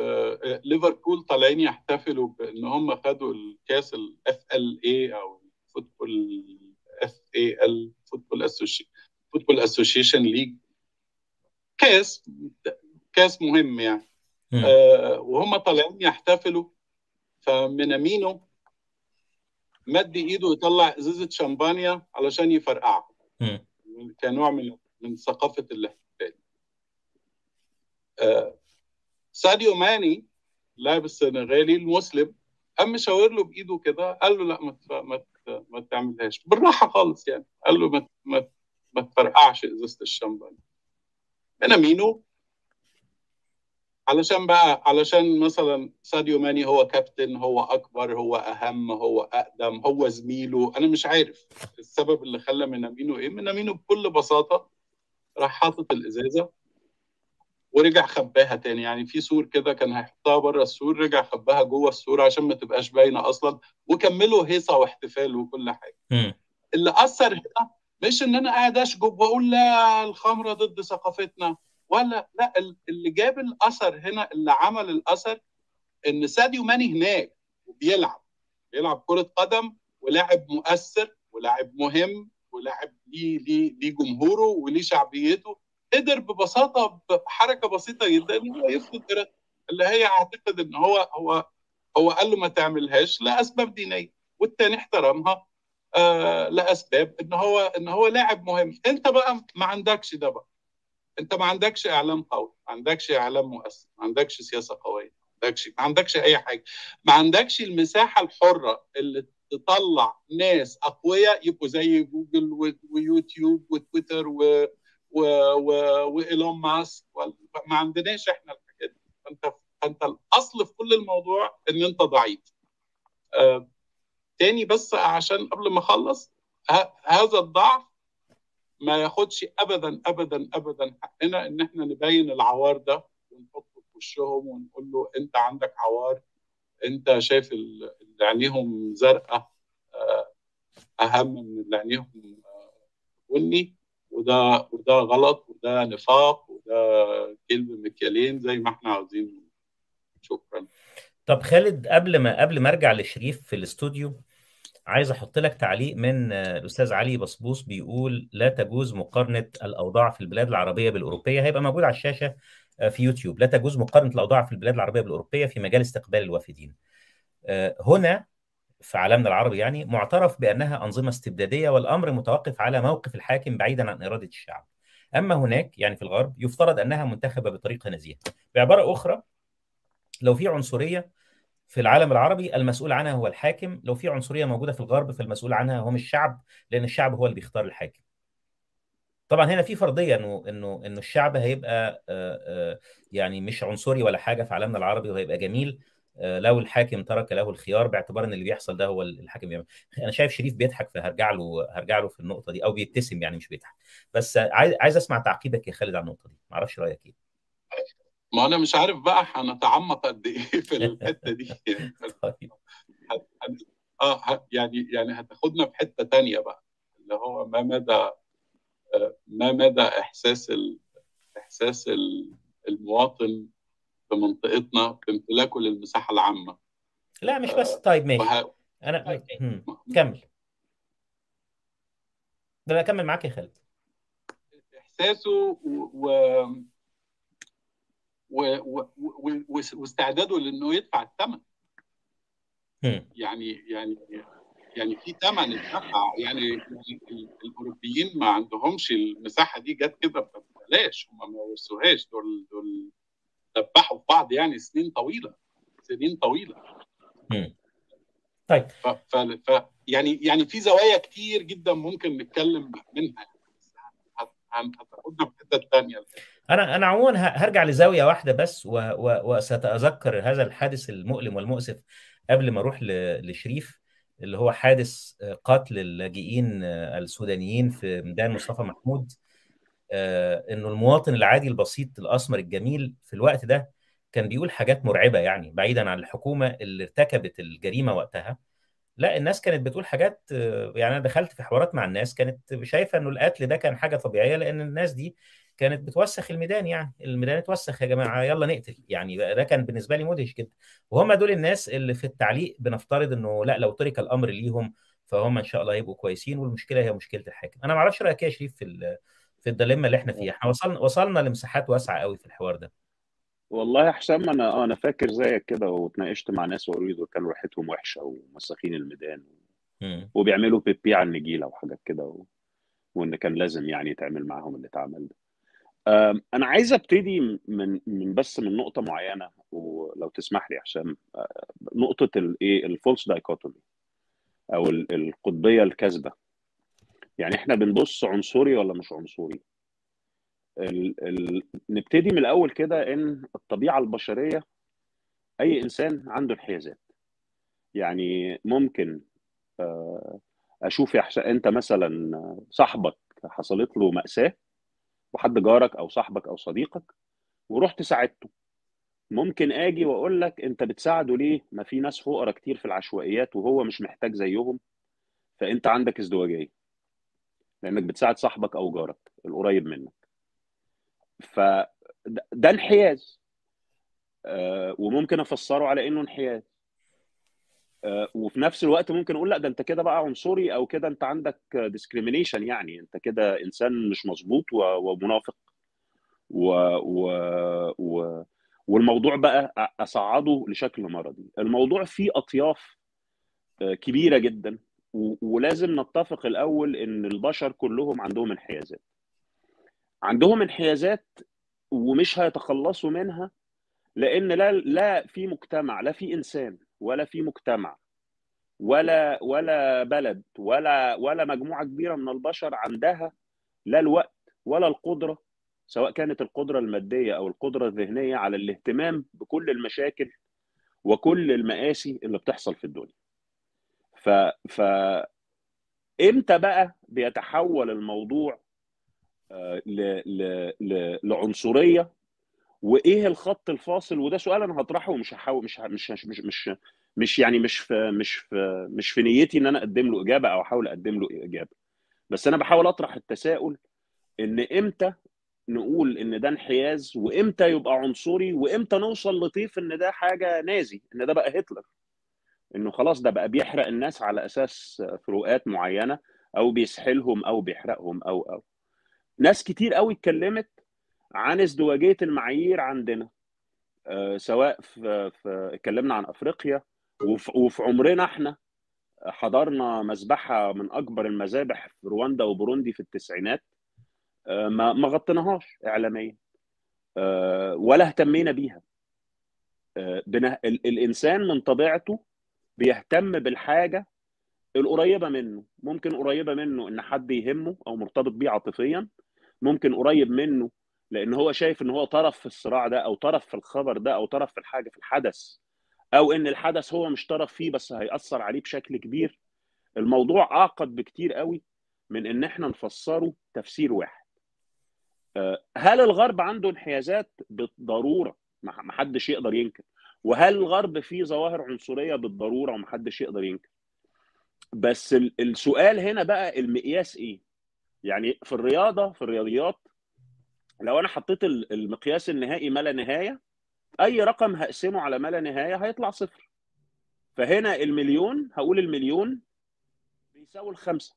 آه، ليفربول طالعين يحتفلوا بإن هم خدوا الكاس ال FLA أو ال football FA ال football football association league كاس كاس مهم يعني. آه، وهم طالعين يحتفلوا. فمينامينو مد إيده يطلع إزازة شمبانيا علشان يفرقعها مم. كنوع من من ثقافة الاحتفال آه، ساديو ماني لاعب السنغالي المسلم قام مشاور له بإيده كده قال له لا ما ما ما تعملهاش. بالراحة خالص يعني. قال له ما ما ما تفرقعش إزازة الشمبانيا مينامينو علشان بقى علشان مثلا ساديو ماني هو كابتن هو أكبر هو أهم هو أقدم هو زميله. أنا مش عارف السبب اللي خلى مينامينو إيه. مينامينو بكل بساطة راح حاطط الإزازة. ورجع خباها تاني. يعني في سور كده كان هيحطها بره السور رجع خباها جوه السور عشان ما تبقاش باينة أصلا. وكملوا هيصة واحتفال وكل حاجة. اللي أثر هنا مش إن أنا قاعد أشجب وأقول لا الخمرة ضد ثقافتنا. ولا لا ال- اللي جاب الأثر هنا اللي عمل الأثر إن ساديو ماني هناك وبيلعب. بيلعب كرة قدم ولاعب مؤثر ولاعب مهم ولاعب ليه ليه ليه جمهوره وليه شعبيته. قدر ببساطة بحركة بسيطة جدا ان هو يفرض ارادته اللي هي أعتقد إن هو هو هو قال له ما تعملهاش لأسباب دينية والتاني احترمها آه لأسباب إن هو إن هو لاعب مهم. أنت بقى ما عندكش ده بقى. أنت ما عندكش إعلام قوي ما عندكش إعلام مؤثر ما عندكش سياسة قوية ما عندكش ما عندكش أي حاجة. ما عندكش المساحة الحرة اللي تطلع ناس أقوياء يبقوا زي جوجل ويوتيوب وتويتر و وإيلون ماسك ما عندناش إحنا الحاجات دي. فأنت فأنت الأصل في كل الموضوع إن أنت ضعيف. آه تاني بس عشان قبل ما أخلص هذا الضعف ما ياخدش ابدا ابدا ابدا حقنا إن إحنا نبين العوار ده ونحطه في وشهم ونقول له أنت عندك عوار أنت شايف ال- اللي عينيهم زرقاء آه، أهم من اللي عينيهم آه، بني. وده وده غلط وده نفاق وده كلب مكيالين زي ما إحنا عاوزين. شكرا. طب خالد قبل ما قبل ما ارجع لشريف في الاستوديو عايز أحط لك تعليق من آه، الاستاذ علي بصبوص بيقول لا تجوز مقارنة الأوضاع في البلاد العربية بالأوروبية. هيبقى موجود على الشاشة آه، في يوتيوب. لا تجوز مقارنة الأوضاع في البلاد العربية بالأوروبية في مجال استقبال الوافدين. آه، هنا في عالمنا العربي يعني معترف بأنها أنظمة استبدادية والأمر متوقف على موقف الحاكم بعيدا عن إرادة الشعب. أما هناك يعني في الغرب يفترض أنها منتخبة بطريقة نزيهة. بعبارة أخرى لو في عنصرية في العالم العربي المسؤول عنها هو الحاكم. لو في عنصرية موجودة في الغرب فالمسؤول عنها هم الشعب لأن الشعب هو اللي بيختار الحاكم. طبعا هنا في فرضية إنه إنه إنه الشعب هيبقى آه، آه، يعني مش عنصري ولا حاجة في عالمنا العربي وهيبقى جميل. لو الحاكم ترك له الخيار باعتبار إن اللي بيحصل ده هو الحاكم بيعمل أنا شايف شريف بيضحك فهرجع له هرجع له في النقطة دي أو بيبتسم يعني مش بيضحك. بس عايز عايز أسمع تعقيبك يا خالد على النقطة دي ما أعرفش رأيك إيه. ما أنا مش عارف بقى هنتعمق قد إيه في الحتة دي. طيب. آه يعني يعني هتاخدنا في حتة تانية بقى اللي هو ما مدى آه، ما مدى إحساس ال... إحساس ال- المواطن في منطقتنا بامتلاكه للمساحة العامة. لا مش بس. طيب ماشي. وه... أنا هم. كمل. ده أنا أكمل معاك يا خالد. إحساسه و... و... و... و... و... واستعداده لأنه يدفع الثمن. يعني يعني يعني في ثمن اتدفع. يعني يعني ال- الأوروبيين ما عندهمش المساحة دي. جت كده ببلاش. هم ما ورثوهاش. دول دول دبحوا في بعض يعني سنين طويلة سنين طويلة. طيب. ف, ف, ف يعني يعني في زوايا كتير جدا ممكن نتكلم منها. هتاخدنا في حتة ثانية أنا أنا عموما هرجع لزاوية واحدة بس و... و... وساتذكر هذا الحادث المؤلم والمؤسف قبل ما أروح ل... لشريف اللي هو حادث قتل اللاجئين السودانيين في ميدان مصطفى محمود. إنه المواطن العادي البسيط الأسمر الجميل في الوقت ده كان بيقول حاجات مرعبة يعني بعيدا عن الحكومة اللي ارتكبت الجريمة وقتها. لا الناس كانت بتقول حاجات آه، يعني أنا دخلت في حوارات مع الناس كانت شايفة إنه القتل ده كان حاجة طبيعية لأن الناس دي كانت بتوسخ الميدان يعني الميدان اتوسخ يا جماعة يلا نقتل يعني ده كان بالنسبة لي مدهش جدا. وهم دول الناس اللي في التعليق بنفترض إنه لا لو ترك الأمر ليهم فهم إن شاء الله هيبقوا كويسين والمشكلة هي مشكلة الحاكم. أنا ما أعرفش رأيك إيه يا شريف في في الديليما اللي إحنا فيها. إحنا وصلنا وصلنا لمساحات واسعة قوي في الحوار ده. والله يا حسام أنا آه أنا فاكر زيك كده واتناقشت مع ناس وقالوا لي كانوا ريحتهم وحشة ومساخين الميدان مم. وبيعملوا بيبي على النجيلة وحاجات كده و... وإن كان لازم يعني يتعمل معاهم اللي اتعمل ده. أنا عايز أبتدي من من بس من نقطة معينة ولو تسمح لي عشان آه، نقطة الايه الفولس دايكوتومي أو ال- القطبية الكاذبة. يعني إحنا بنبص عنصري ولا مش عنصري؟ ال... ال... نبتدي من الأول كده إن الطبيعة البشرية أي إنسان عنده انحيازات. يعني ممكن آه، أشوف يا أنت مثلا صاحبك حصلت له مأساة وحد جارك أو صاحبك أو صديقك ورحت ساعدته. ممكن آجي وأقول لك أنت بتساعده ليه؟ ما في ناس فقراء كتير في العشوائيات وهو مش محتاج زيهم فأنت عندك ازدواجية. لأنك بتساعد صاحبك أو جارك القريب منك. فده ده انحياز. آه، وممكن أفسره على إنه انحياز. آه، وفي نفس الوقت ممكن أقول لأ ده أنت كده بقى عنصري أو كده أنت عندك ديسكريميشن يعني. أنت كده إنسان مش مظبوط ومنافق. و... و... و... والموضوع بقى أصعده لشكل مرضي. الموضوع فيه أطياف آه، كبيرة جدا. ولازم نتفق الأول إن البشر كلهم عندهم انحيازات عندهم انحيازات ومش هيتخلصوا منها لأن لا لا في مجتمع لا في إنسان ولا في مجتمع ولا ولا بلد ولا ولا مجموعة كبيرة من البشر عندها لا الوقت ولا القدرة سواء كانت القدرة المادية أو القدرة الذهنية على الاهتمام بكل المشاكل وكل المآسي اللي بتحصل في الدنيا. ف ف إمتى بقى بيتحول الموضوع آه، ل... ل... ل... لعنصرية؟ وإيه الخط الفاصل؟ وده سؤال أنا هطرحه ومش هحاول مش مش مش, مش مش يعني مش في مش في مش في نيتي إن أنا أقدم له إجابة أو أحاول أقدم له إجابة. بس أنا بحاول أطرح التساؤل إن إمتى نقول إن ده انحياز وإمتى يبقى عنصري وإمتى نوصل لطيف إن ده حاجة نازي إن ده بقى هتلر؟ إنه خلاص ده بقى بيحرق الناس على أساس فروقات معينة أو بيسحلهم أو بيحرقهم أو أو. ناس كتير قوي اتكلمت عن ازدواجية المعايير عندنا آه، سواء في, في اتكلمنا عن أفريقيا وفي, وفي عمرنا إحنا. حضرنا مذبحه من أكبر المذابح في رواندا وبوروندي في التسعينات آه، ما ما غطيناهاش اعلاميا آه، ولا اهتمينا بيها. الإنسان من طبيعته بيهتم بالحاجة القريبة منه. ممكن قريبة منه إن حد يهمه أو مرتبط بيه عاطفيا. ممكن قريب منه لأن هو شايف إن هو طرف في الصراع ده أو طرف في الخبر ده أو طرف في الحاجة في الحدث أو إن الحدث هو مش طرف فيه بس هيأثر عليه بشكل كبير. الموضوع أعقد بكتير قوي من إن إحنا نفسره تفسير واحد. آه، هل الغرب عنده انحيازات؟ بالضرورة. ما حدش يقدر ينكر. وهل الغرب فيه ظواهر عنصرية بالضرورة وما حدش يقدر ينكر؟ بس ال- السؤال هنا بقى المقياس إيه؟ يعني في الرياضة في الرياضيات لو أنا حطيت ال- المقياس النهائي ما لا نهاية أي رقم هقسمه على ما لا نهاية هيطلع صفر. فهنا المليون هقول المليون بيساوي الخمسة.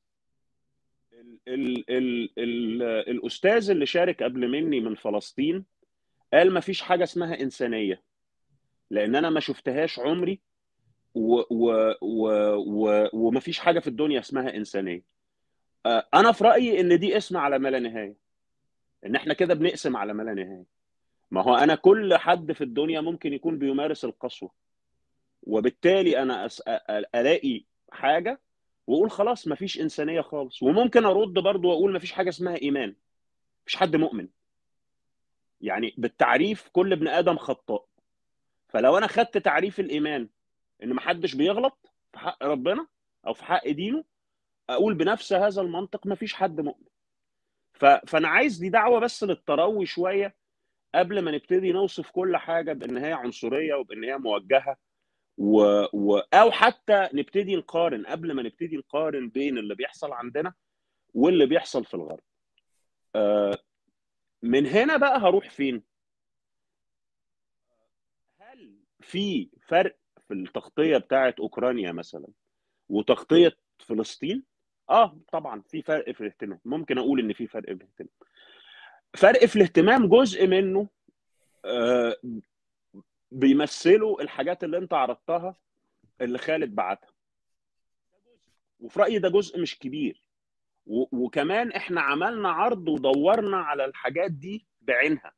ال ال ال ال الأستاذ اللي شارك قبل مني من فلسطين قال ما فيش حاجة اسمها إنسانية. لأن أنا ما شفتهاش عمري و و و و وما فيش حاجة في الدنيا اسمها إنسانية. آه، أنا في رأيي إن دي اسم على ما لا نهاية. إن إحنا كده بنقسم على ما لا نهاية. ما هو أنا كل حد في الدنيا ممكن يكون بيمارس القسوة. وبالتالي أنا أس... ألاقي حاجة وأقول خلاص مفيش إنسانية خالص. وممكن أرد برضو وأقول مفيش حاجة اسمها إيمان. مفيش حد مؤمن. يعني بالتعريف كل ابن آدم خطاء. فلو أنا خدت تعريف الإيمان إن محدش بيغلط في حق ربنا أو في حق دينه أقول بنفس هذا المنطق مفيش حد مؤمن. ف... فأنا عايز دي دعوة بس للتروي شوية قبل ما نبتدي نوصف كل حاجة بإن هي عنصرية وبإن هي موجهة. و... و... أو حتى نبتدي نقارن قبل ما نبتدي نقارن بين اللي بيحصل عندنا واللي بيحصل في الغرب. آه، من هنا بقى هروح فين هل في فرق في التغطية بتاعت أوكرانيا مثلا وتغطية فلسطين؟ آه طبعا في فرق في الاهتمام. ممكن أقول إن في فرق في الاهتمام. فرق في الاهتمام جزء منه آه، بيمثلوا الحاجات اللي أنت عرضتها اللي خالد بعتها. وفي رأيي ده جزء مش كبير. وكمان إحنا عملنا عرض ودورنا على الحاجات دي بعينها.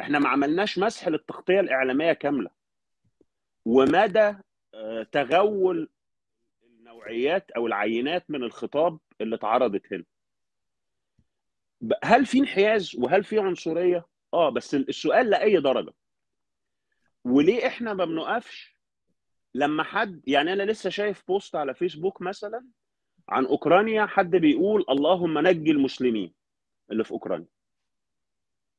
إحنا ما عملناش مسح للتغطية الإعلامية كاملة. ومدى آه، تغول النوعيات أو العينات من الخطاب اللي اتعرضت هنا. هل في انحياز وهل في عنصرية؟ آه بس السؤال لأي درجة؟ وليه إحنا ما بنقفش لما حد يعني أنا لسه شايف post على فيسبوك مثلا عن أوكرانيا حد بيقول اللهم نجي المسلمين اللي في أوكرانيا.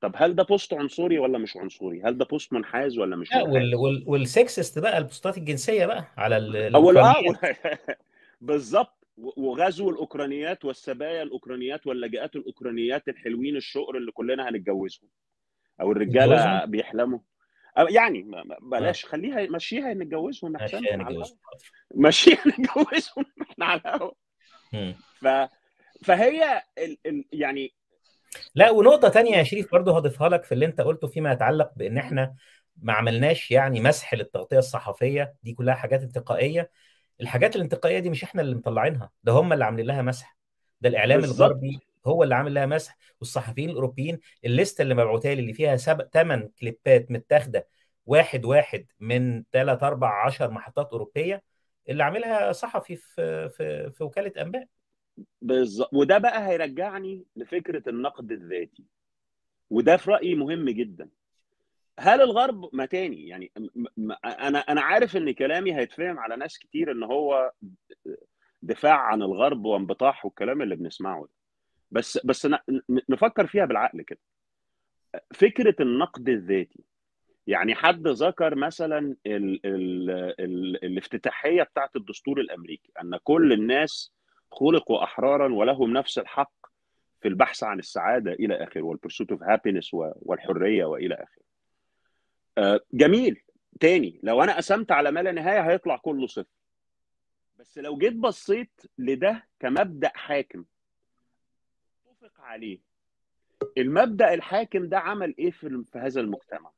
طب هل ده post عنصري ولا مش عنصري؟ هل ده post منحاز ولا مش منحاز؟ وال وال وال sexist بقى ال posts الجنسية بقى على ال- آه بالظبط. وغزو الأوكرانيات والسبايا الأوكرانيات واللاجئات الأوكرانيات الحلوين الشقر اللي كلنا هنتجوزهم. أو الرجالة بيحلموا. يعني بلاش خليها مشيها نتجوزهم أحسن مشيها نتجوزهم. إحنا على الهوا. ف فهي ال... ال... يعني لا ونقطة تانية يا شريف برضه هضيفها لك في اللي انت قلته فيما يتعلق بان إحنا ما عملناش يعني مسح للتغطية الصحفية دي كلها حاجات انتقائية. الحاجات الانتقائية دي مش إحنا اللي مطلعينها ده هم اللي عاملين لها مسح. ده الإعلام بالظبط. الغربي هو اللي عامل لها مسح والصحفيين الأوروبيين الليسته اللي مبعوتها لي اللي فيها سبع ثمان كليبات متاخدة واحد واحد من ثلاث أربع عشر محطات أوروبية اللي عاملها صحفي في في في وكالة أنباء. بالظبط وده بقى هيرجعني لفكرة النقد الذاتي. وده في رأيي مهم جدا. هل الغرب ما تاني يعني أنا أنا عارف إن كلامي هيتفهم على ناس كتير إن هو دفاع عن الغرب وانبطاح والكلام اللي بنسمعه ده. بس بس نفكر فيها بالعقل كده. فكرة النقد الذاتي يعني حد ذكر مثلا ال ال ال الافتتاحية بتاعت الدستور الأمريكي أن كل الناس خلقوا أحرارا ولهم نفس الحق في البحث عن السعادة إلى اخره وال pursuit of happiness والحرية وإلى اخره آه، جميل. تاني لو أنا قسمت على ما لا نهاية هيطلع كله صفر. بس لو جيت بصيت لده كمبدأ حاكم اتفق عليه. المبدأ الحاكم ده عمل إيه في هذا المجتمع؟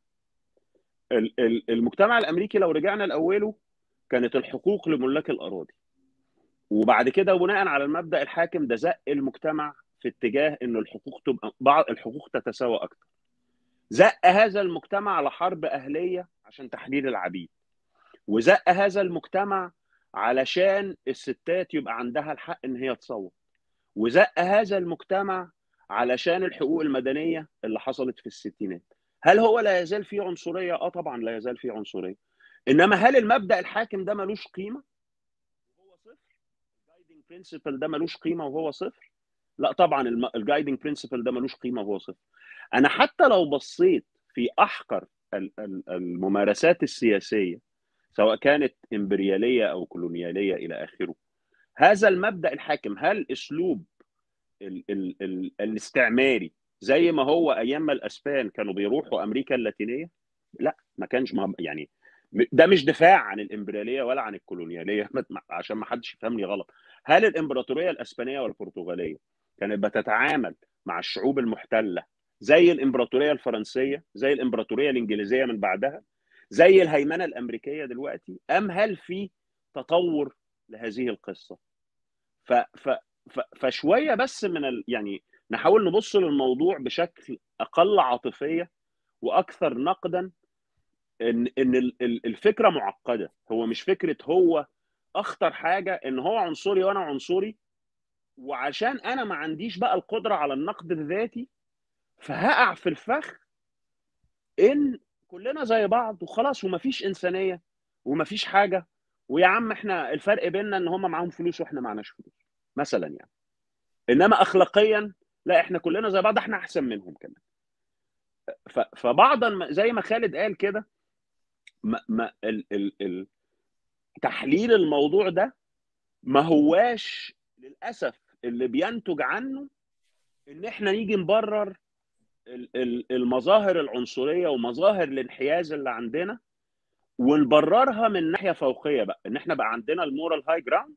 ال- ال- المجتمع الأمريكي لو رجعنا لأوله كانت الحقوق لملاك الأراضي. وبعد كده بناء على المبدأ الحاكم ده زق المجتمع في اتجاه إنه الحقوق تبقى بعض الحقوق تتساوى أكتر. زق هذا المجتمع لحرب أهلية عشان تحرير العبيد. وزق هذا المجتمع علشان الستات يبقى عندها الحق إن هي تصوت. وزق هذا المجتمع علشان الحقوق المدنية اللي حصلت في الستينات. هل هو لا يزال فيه عنصرية؟ آه طبعا لا يزال فيه عنصرية. إنما هل المبدأ الحاكم ده ملوش قيمة؟ برنسبل ده ملوش قيمة وهو صفر؟ لا طبعا ال guiding principle ده ملوش قيمة وهو صفر. أنا حتى لو بصيت في أحقر ال- ال- الممارسات السياسية سواء كانت إمبريالية أو كولونيالية إلى آخره هذا المبدأ الحاكم هل أسلوب ال ال ال الاستعماري زي ما هو أيام ما الأسبان كانوا بيروحوا أمريكا اللاتينية؟ لا ما كانش ما يعني ده مش دفاع عن الإمبريالية ولا عن الكولونيالية عشان ما حدش يفهمني غلط. هل الإمبراطورية الأسبانية والبرتغالية كانت بتتعامل مع الشعوب المحتلة زي الإمبراطورية الفرنسية زي الإمبراطورية الإنجليزية من بعدها زي الهيمنة الأمريكية دلوقتي أم هل في تطور لهذه القصة؟ ف ف ف فشوية بس من ال... يعني نحاول نبص للموضوع بشكل أقل عاطفية وأكثر نقدا إن إن ال- ال- الفكرة معقدة. هو مش فكرة هو أخطر حاجة إن هو عنصري وأنا عنصري وعشان أنا ما عنديش بقى القدرة على النقد الذاتي فهقع في الفخ إن كلنا زي بعض وخلاص ومفيش إنسانية ومفيش حاجة. ويا عم إحنا الفرق بيننا إن هم معاهم فلوس وإحنا معناش فلوس مثلا يعني. إنما اخلاقيا لا إحنا كلنا زي بعض إحنا أحسن منهم كمان. فبعضا زي ما خالد قال كده ما ما ال ال ال تحليل الموضوع ده ما هواش للأسف اللي بينتج عنه إن إحنا نيجي نبرر ال- ال- المظاهر العنصرية ومظاهر الانحياز اللي عندنا ونبررها من ناحية فوقية بقى إن إحنا بقى عندنا ال moral high ground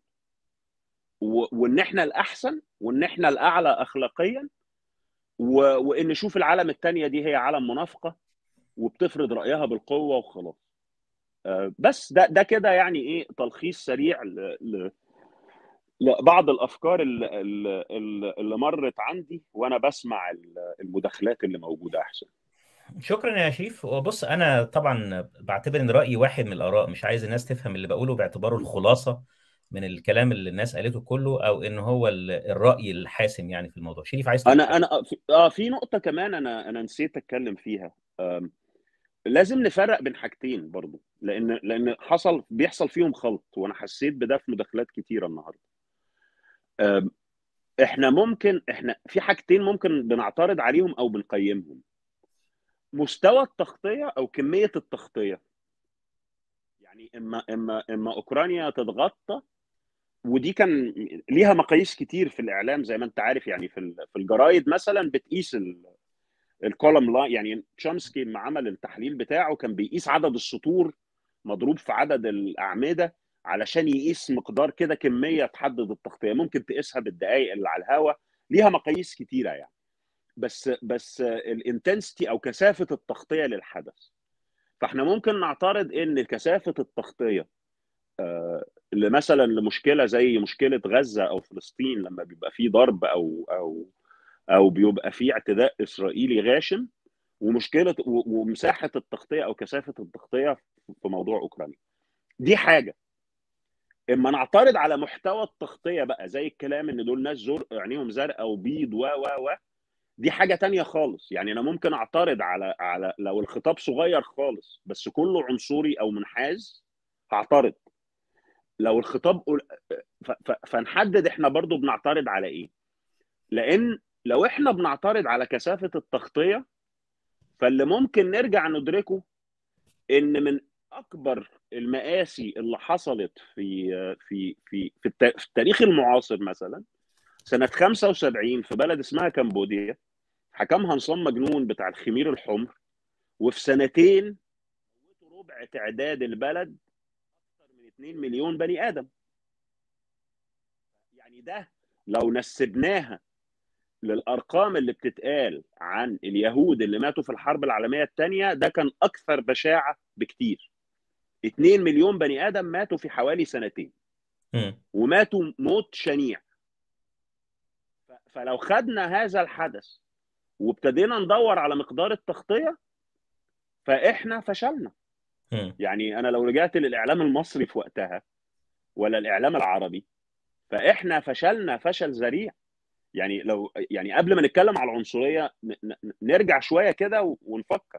وإن إحنا الأحسن وإن إحنا الأعلى اخلاقيا. وإن نشوف العالم الثانية دي هي عالم منافقة وبتفرض رأيها بالقوة وخلاص بس ده ده كده يعني إيه تلخيص سريع ل... ل... لبعض الأفكار اللي, اللي, اللي مرت عندي وأنا بسمع المداخلات اللي موجودة احسن شكرا يا شريف. وبص أنا طبعا بعتبر إن رأيي واحد من الآراء مش عايز الناس تفهم اللي بقوله باعتباره الخلاصة من الكلام اللي الناس قالته كله أو إن هو ال- الرأي الحاسم يعني في الموضوع. شريف عايز أنا أنا آه في نقطة كمان أنا أنا نسيت أتكلم فيها. لازم نفرق بين حاجتين برضو. لأن لأن حصل بيحصل فيهم خلط وأنا حسيت بده في مداخلات كتيرة النهارده. إحنا ممكن إحنا في حاجتين ممكن بنعترض عليهم أو بنقيمهم. مستوى التغطية أو كمية التغطية. يعني إما إما إما أوكرانيا تتغطى ودي كان ليها مقاييس كتير في الإعلام زي ما أنت عارف يعني في في الجرايد مثلا بتقيس ال- الكولم لا يعني تشومسكي لما عمل التحليل بتاعه كان بيقيس عدد السطور مضروب في عدد الأعمدة علشان يقيس مقدار كده كمية تحدد التغطية. ممكن تقيسها بالدقائق اللي على الهواء ليها مقاييس كتيرة يعني. بس بس الإنتنسيتي أو كثافة التغطية للحدث. فإحنا ممكن نعترض إن كثافة التغطية آه، مثلا لمشكلة زي مشكلة غزة أو فلسطين لما بيبقى في ضرب أو أو أو بيبقى في اعتداء إسرائيلي غاشم ومشكلة ومساحة التغطية أو كثافة التغطية في موضوع أوكرانيا. دي حاجة. إما نعترض على محتوى التغطية بقى زي الكلام إن دول ناس زرق عينيهم زرقاء وبيض و و و. دي حاجة تانية خالص. يعني أنا ممكن أعترض على على لو الخطاب صغير خالص بس كله عنصري أو منحاز هعترض. لو الخطاب فنحدد إحنا برضو بنعترض على إيه. لأن لو إحنا بنعترض على كثافة التغطية فاللي ممكن نرجع ندركه إن من أكبر المآسي اللي حصلت في في في في التا- في التاريخ المعاصر مثلا سنة 75 في بلد اسمها كمبوديا حكمها نظام مجنون بتاع الخمير الحمر وفي سنتين ربع تعداد البلد أكثر من 2 مليون بني آدم. يعني ده لو نسبناها للأرقام اللي بتتقال عن اليهود اللي ماتوا في الحرب العالمية الثانية ده كان أكثر بشاعة بكتير. 2 مليون بني آدم ماتوا في حوالي سنتين. وماتوا موت شنيع. فلو خدنا هذا الحدث وابتدينا ندور على مقدار التغطية فإحنا فشلنا. يعني أنا لو رجعت للإعلام المصري في وقتها ولا الإعلام العربي فإحنا فشلنا فشل ذريع. يعني لو يعني قبل ما نتكلم على العنصرية نرجع شوية كده ونفكر.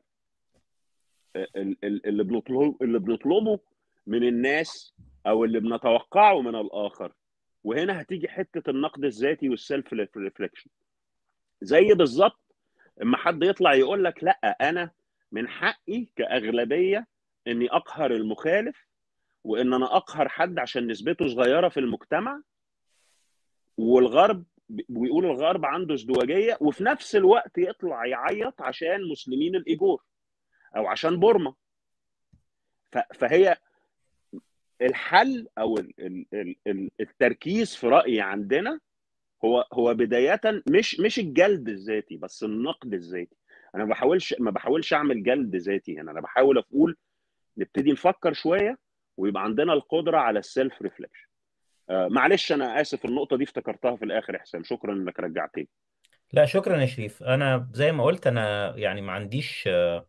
اللي بنطلبه اللي بنطلبه من الناس أو اللي بنتوقعه من الآخر. وهنا هتيجي حتة النقد الذاتي وال self reflection زي بالظبط اما حد يطلع يقول لك لا أنا من حقي كأغلبية إني أقهر المخالف وإن أنا أقهر حد عشان نسبته صغيرة في المجتمع. والغرب ويقول الغرب عنده ازدواجية وفي نفس الوقت يطلع يعيط عشان مسلمين الإيجور. أو عشان بورما. فهي الحل أو ال- ال- ال- ال- التركيز في رأيي عندنا هو هو بداية مش مش الجلد الذاتي بس النقد الذاتي. أنا ما بحاولش ما بحاولش أعمل جلد ذاتي هنا. أنا بحاول أقول نبتدي نفكر شوية ويبقى عندنا القدرة على السيلف آه معلش أنا آسف النقطة دي افتكرتها في الآخر يا حسام. شكرا إنك رجعتني. لا شكرا يا شريف. أنا زي ما قلت أنا يعني ما عنديش آه،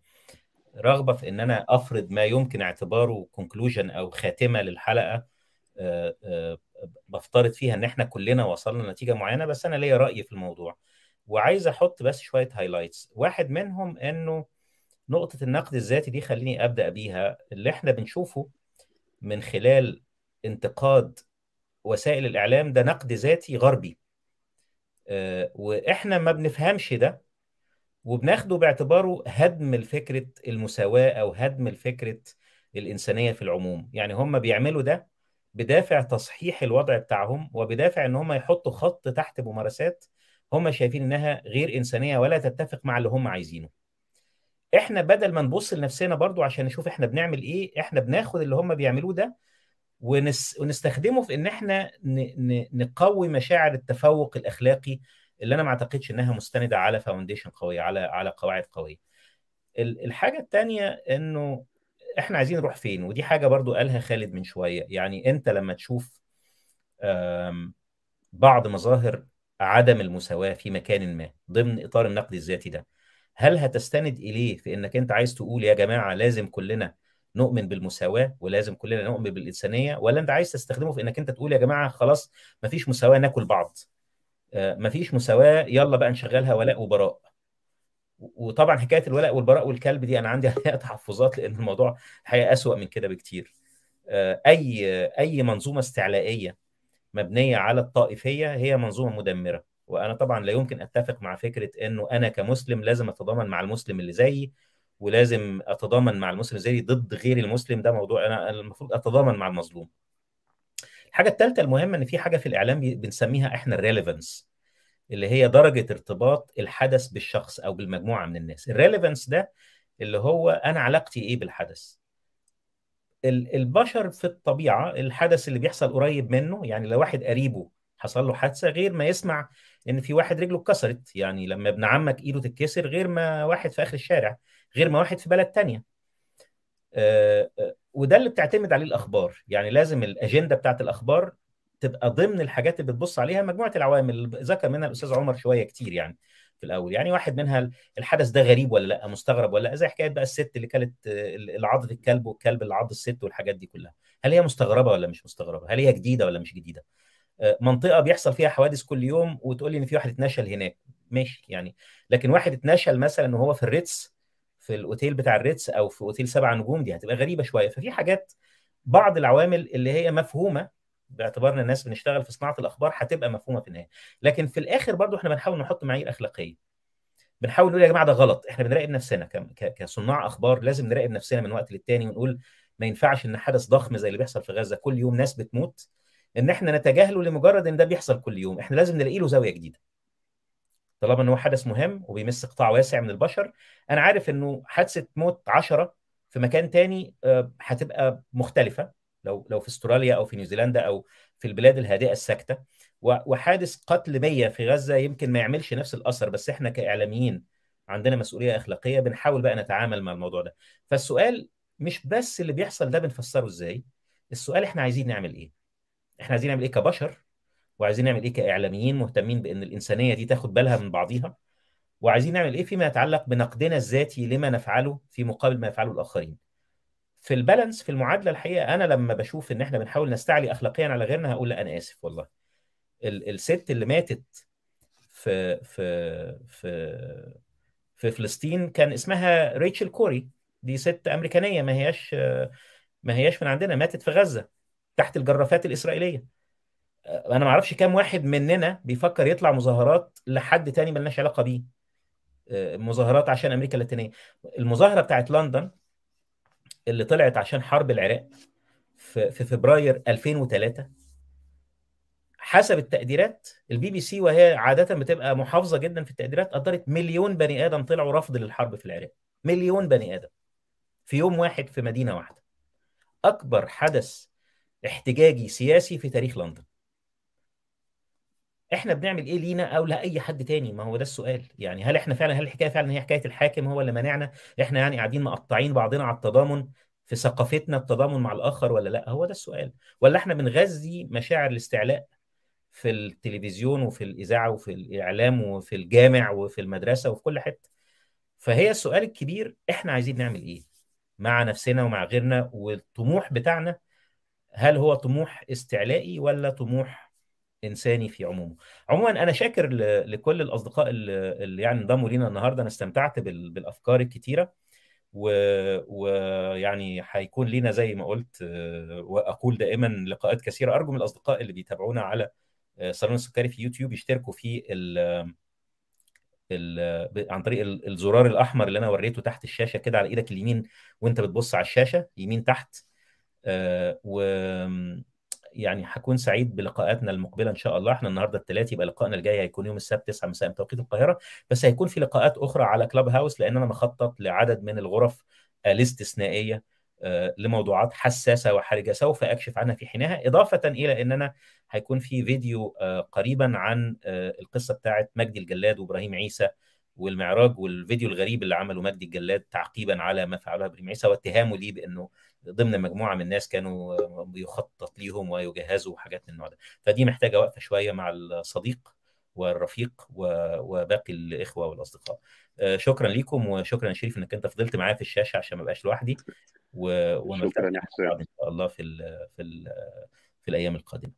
رغبة في إن أنا أفرض ما يمكن اعتباره conclusion أو خاتمة للحلقة آه، آه، بفترض فيها إن إحنا كلنا وصلنا لنتيجة معينة بس أنا ليا رأي في الموضوع. وعايز أحط بس شوية highlights واحد منهم إنه نقطة النقد الذاتي دي خليني أبدأ بيها. اللي إحنا بنشوفه من خلال انتقاد وسائل الإعلام ده نقد ذاتي غربي. آه، وإحنا ما بنفهمش ده وبناخده باعتباره هدم الفكرة المساواة أو هدم الفكرة الإنسانية في العموم. يعني هم بيعملوا ده بدافع تصحيح الوضع بتاعهم وبدافع إن هم يحطوا خط تحت ممارسات هم شايفين إنها غير إنسانية ولا تتفق مع اللي هم عايزينه. إحنا بدل ما نبص لنفسنا برضو عشان نشوف إحنا بنعمل إيه إحنا بناخد اللي هم بيعملوه ده ونس... ونستخدمه في إن إحنا ن... ن... نقوي مشاعر التفوق الأخلاقي اللي أنا ما أعتقدش إنها مستندة على فاونديشن قوية على على قواعد قوية. ال- الحاجة الثانية إنه إحنا عايزين نروح فين؟ ودي حاجة برضو قالها خالد من شوية. يعني أنت لما تشوف بعض مظاهر عدم المساواة في مكان ما ضمن إطار النقد الذاتي ده هل هتستند إليه في إنك أنت عايز تقول يا جماعة لازم كلنا نؤمن بالمساواة ولازم كلنا نؤمن بالإنسانية ولا أنت عايز تستخدمه في إنك أنت تقول يا جماعة خلاص مفيش مساواة ناكل بعض؟ مفيش مساواة يلا بقى نشغلها ولاء وبراء. وطبعا حكاية الولاء والبراء والكلب دي أنا عندي عليها تحفظات لأن الموضوع الحقيقة أسوأ من كده بكتير. آه، أي أي منظومة استعلائية مبنية على الطائفية هي منظومة مدمرة. وأنا طبعا لا يمكن أتفق مع فكرة إنه أنا كمسلم لازم أتضامن مع المسلم اللي زيي ولازم أتضامن مع المسلم زيي ضد غير المسلم. ده موضوع أنا المفروض أتضامن مع المظلوم. الحاجة الثالثه المهمه إن في حاجة في الإعلام بنسميها إحنا ال relevance اللي هي درجة ارتباط الحدث بالشخص أو بالمجموعة من الناس. ال relevance ده اللي هو أنا علاقتي إيه بالحدث. ال- البشر في الطبيعة الحدث اللي بيحصل قريب منه يعني لو واحد قريبه حصل له حادثة غير ما يسمع إن في واحد رجله اتكسرت يعني لما ابن عمك إيده تتكسر غير ما واحد في آخر الشارع غير ما واحد في بلد تانية. آه، آه، وده اللي بتعتمد عليه الأخبار. يعني لازم الأجندة بتاعت الأخبار تبقى ضمن الحاجات اللي بتبص عليها مجموعة العوامل. اللي ذكر منها الأستاذ عمر شوية كتير يعني في الأول. يعني واحد منها الحدث ده غريب ولا لأ؟ مستغرب ولا لأ؟ زي حكاية بقى الست اللي كانت عضت الكلب والكلب اللي عض الست والحاجات دي كلها. هل هي مستغربة ولا مش مستغربة؟ هل هي جديدة ولا مش جديدة؟ آه، منطقة بيحصل فيها حوادث كل يوم وتقول لي إن في واحد اتنشل هناك. ماشي يعني. لكن واحد اتنشل مثلا وهو في الريتس في الأوتيل بتاع الريتس أو في أوتيل سبع نجوم دي هتبقى غريبة شوية. ففي حاجات بعض العوامل اللي هي مفهومة باعتبارنا الناس بنشتغل في صناعة الأخبار هتبقى مفهومة في النهاية. لكن في الآخر برضو إحنا بنحاول نحط معايير أخلاقية. بنحاول نقول يا جماعة ده غلط إحنا بنراقب نفسنا كصناع أخبار لازم نراقب نفسنا من وقت للتاني ونقول ما ينفعش إن حدث ضخم زي اللي بيحصل في غزة كل يوم ناس بتموت. إن إحنا نتجاهله لمجرد إن ده بيحصل كل يوم. إحنا لازم نلاقي له زاوية جديدة. طالما إن هو حدث مهم وبيمس قطاع واسع من البشر أنا عارف إنه حادثة موت 10 في مكان تاني آه، هتبقى مختلفة لو لو في أستراليا أو في نيوزيلندا أو في البلاد الهادئة الساكتة. وحادث قتل 100 في غزة يمكن ما يعملش نفس الأثر بس إحنا كإعلاميين عندنا مسؤولية أخلاقية بنحاول بقى نتعامل مع الموضوع ده. فالسؤال مش بس اللي بيحصل ده بنفسره إزاي السؤال إحنا عايزين نعمل إيه؟ إحنا عايزين نعمل إيه كبشر؟ وعايزين نعمل إيه كإعلاميين مهتمين بإن الإنسانية دي تاخد بالها من بعضيها؟ وعايزين نعمل إيه فيما يتعلق بنقدنا الذاتي لما نفعله في مقابل ما يفعله الآخرين؟ في البالانس في المعادلة الحقيقة أنا لما بشوف إن إحنا بنحاول نستعلي اخلاقيا على غيرنا هقول لا أنا آسف والله. ال- الست اللي ماتت في في في في فلسطين كان اسمها ريتشل كوري. دي ست أمريكانية ما هياش ما هياش من عندنا ماتت في غزة تحت الجرافات الإسرائيلية. أنا ما أعرفش كام واحد مننا بيفكر يطلع مظاهرات لحد تاني ملناش علاقة بيه. مظاهرات عشان أمريكا اللاتينية. المظاهرة بتاعت لندن اللي طلعت عشان حرب العراق في في فبراير 2003 حسب التقديرات البي بي سي وهي عادة بتبقى محافظة جدا في التقديرات قدرت مليون بني آدم طلعوا رفض للحرب في العراق. مليون بني آدم في يوم واحد في مدينة واحدة. أكبر حدث احتجاجي سياسي في تاريخ لندن. إحنا بنعمل إيه لينا أو لأي حد تاني؟ ما هو ده السؤال. يعني هل إحنا فعلا هل الحكاية فعلا هي حكاية الحاكم هو اللي منعنا إحنا يعني قاعدين مقطعين بعضنا على التضامن في ثقافتنا التضامن مع الآخر ولا لأ؟ هو ده السؤال. ولا إحنا بنغذي مشاعر الاستعلاء في التلفزيون وفي الإذاعة وفي الإعلام وفي الجامع وفي المدرسة وفي كل حتة. فهي السؤال الكبير إحنا عايزين نعمل إيه؟ مع نفسنا ومع غيرنا والطموح بتاعنا هل هو طموح استعلائي ولا طموح إنساني في عمومه. عموما أنا شاكر لكل الأصدقاء اللي اللي يعني انضموا لينا النهارده. أنا استمتعت بال- بالأفكار الكتيرة. ويعني هيكون لينا زي ما قلت آه، وأقول دائما لقاءات كثيرة. أرجو من الأصدقاء اللي بيتابعونا على آه، صالون السكري في يوتيوب يشتركوا في ال ال عن طريق ال- الزرار الأحمر اللي أنا وريته تحت الشاشة كده على إيدك اليمين وأنت بتبص على الشاشة يمين تحت. آه، و يعني هكون سعيد بلقاءاتنا المقبلة إن شاء الله. إحنا النهارده الثلاث يبقى لقائنا الجاي هيكون يوم السبت 9 مساء بتوقيت القاهرة. بس هيكون في لقاءات أخرى على كلاب هاوس لأن أنا مخطط لعدد من الغرف الاستثنائيه آه، لموضوعات حساسة وحرجة سوف أكشف عنها في حينها إضافة إلى إن أنا هيكون في فيديو آه، قريبا عن آه، القصة بتاعت مجدي الجلاد وإبراهيم عيسى والمعراج والفيديو الغريب اللي عمله مجدي الجلاد تعقيبا على ما فعله إبراهيم عيسى واتهامه ليه بأنه ضمن مجموعة من الناس كانوا بيخطط ليهم ويجهزوا حاجات من النوع ده. فدي محتاجة وقفة شوية مع الصديق والرفيق وباقي الإخوة والأصدقاء. آه، شكرا ليكم وشكرا شريف إنك أنت فضلت معايا في الشاشة عشان ما أبقاش لوحدي. و- شكرا يا حسام إن شاء الله في ال في ال في الأيام القادمة.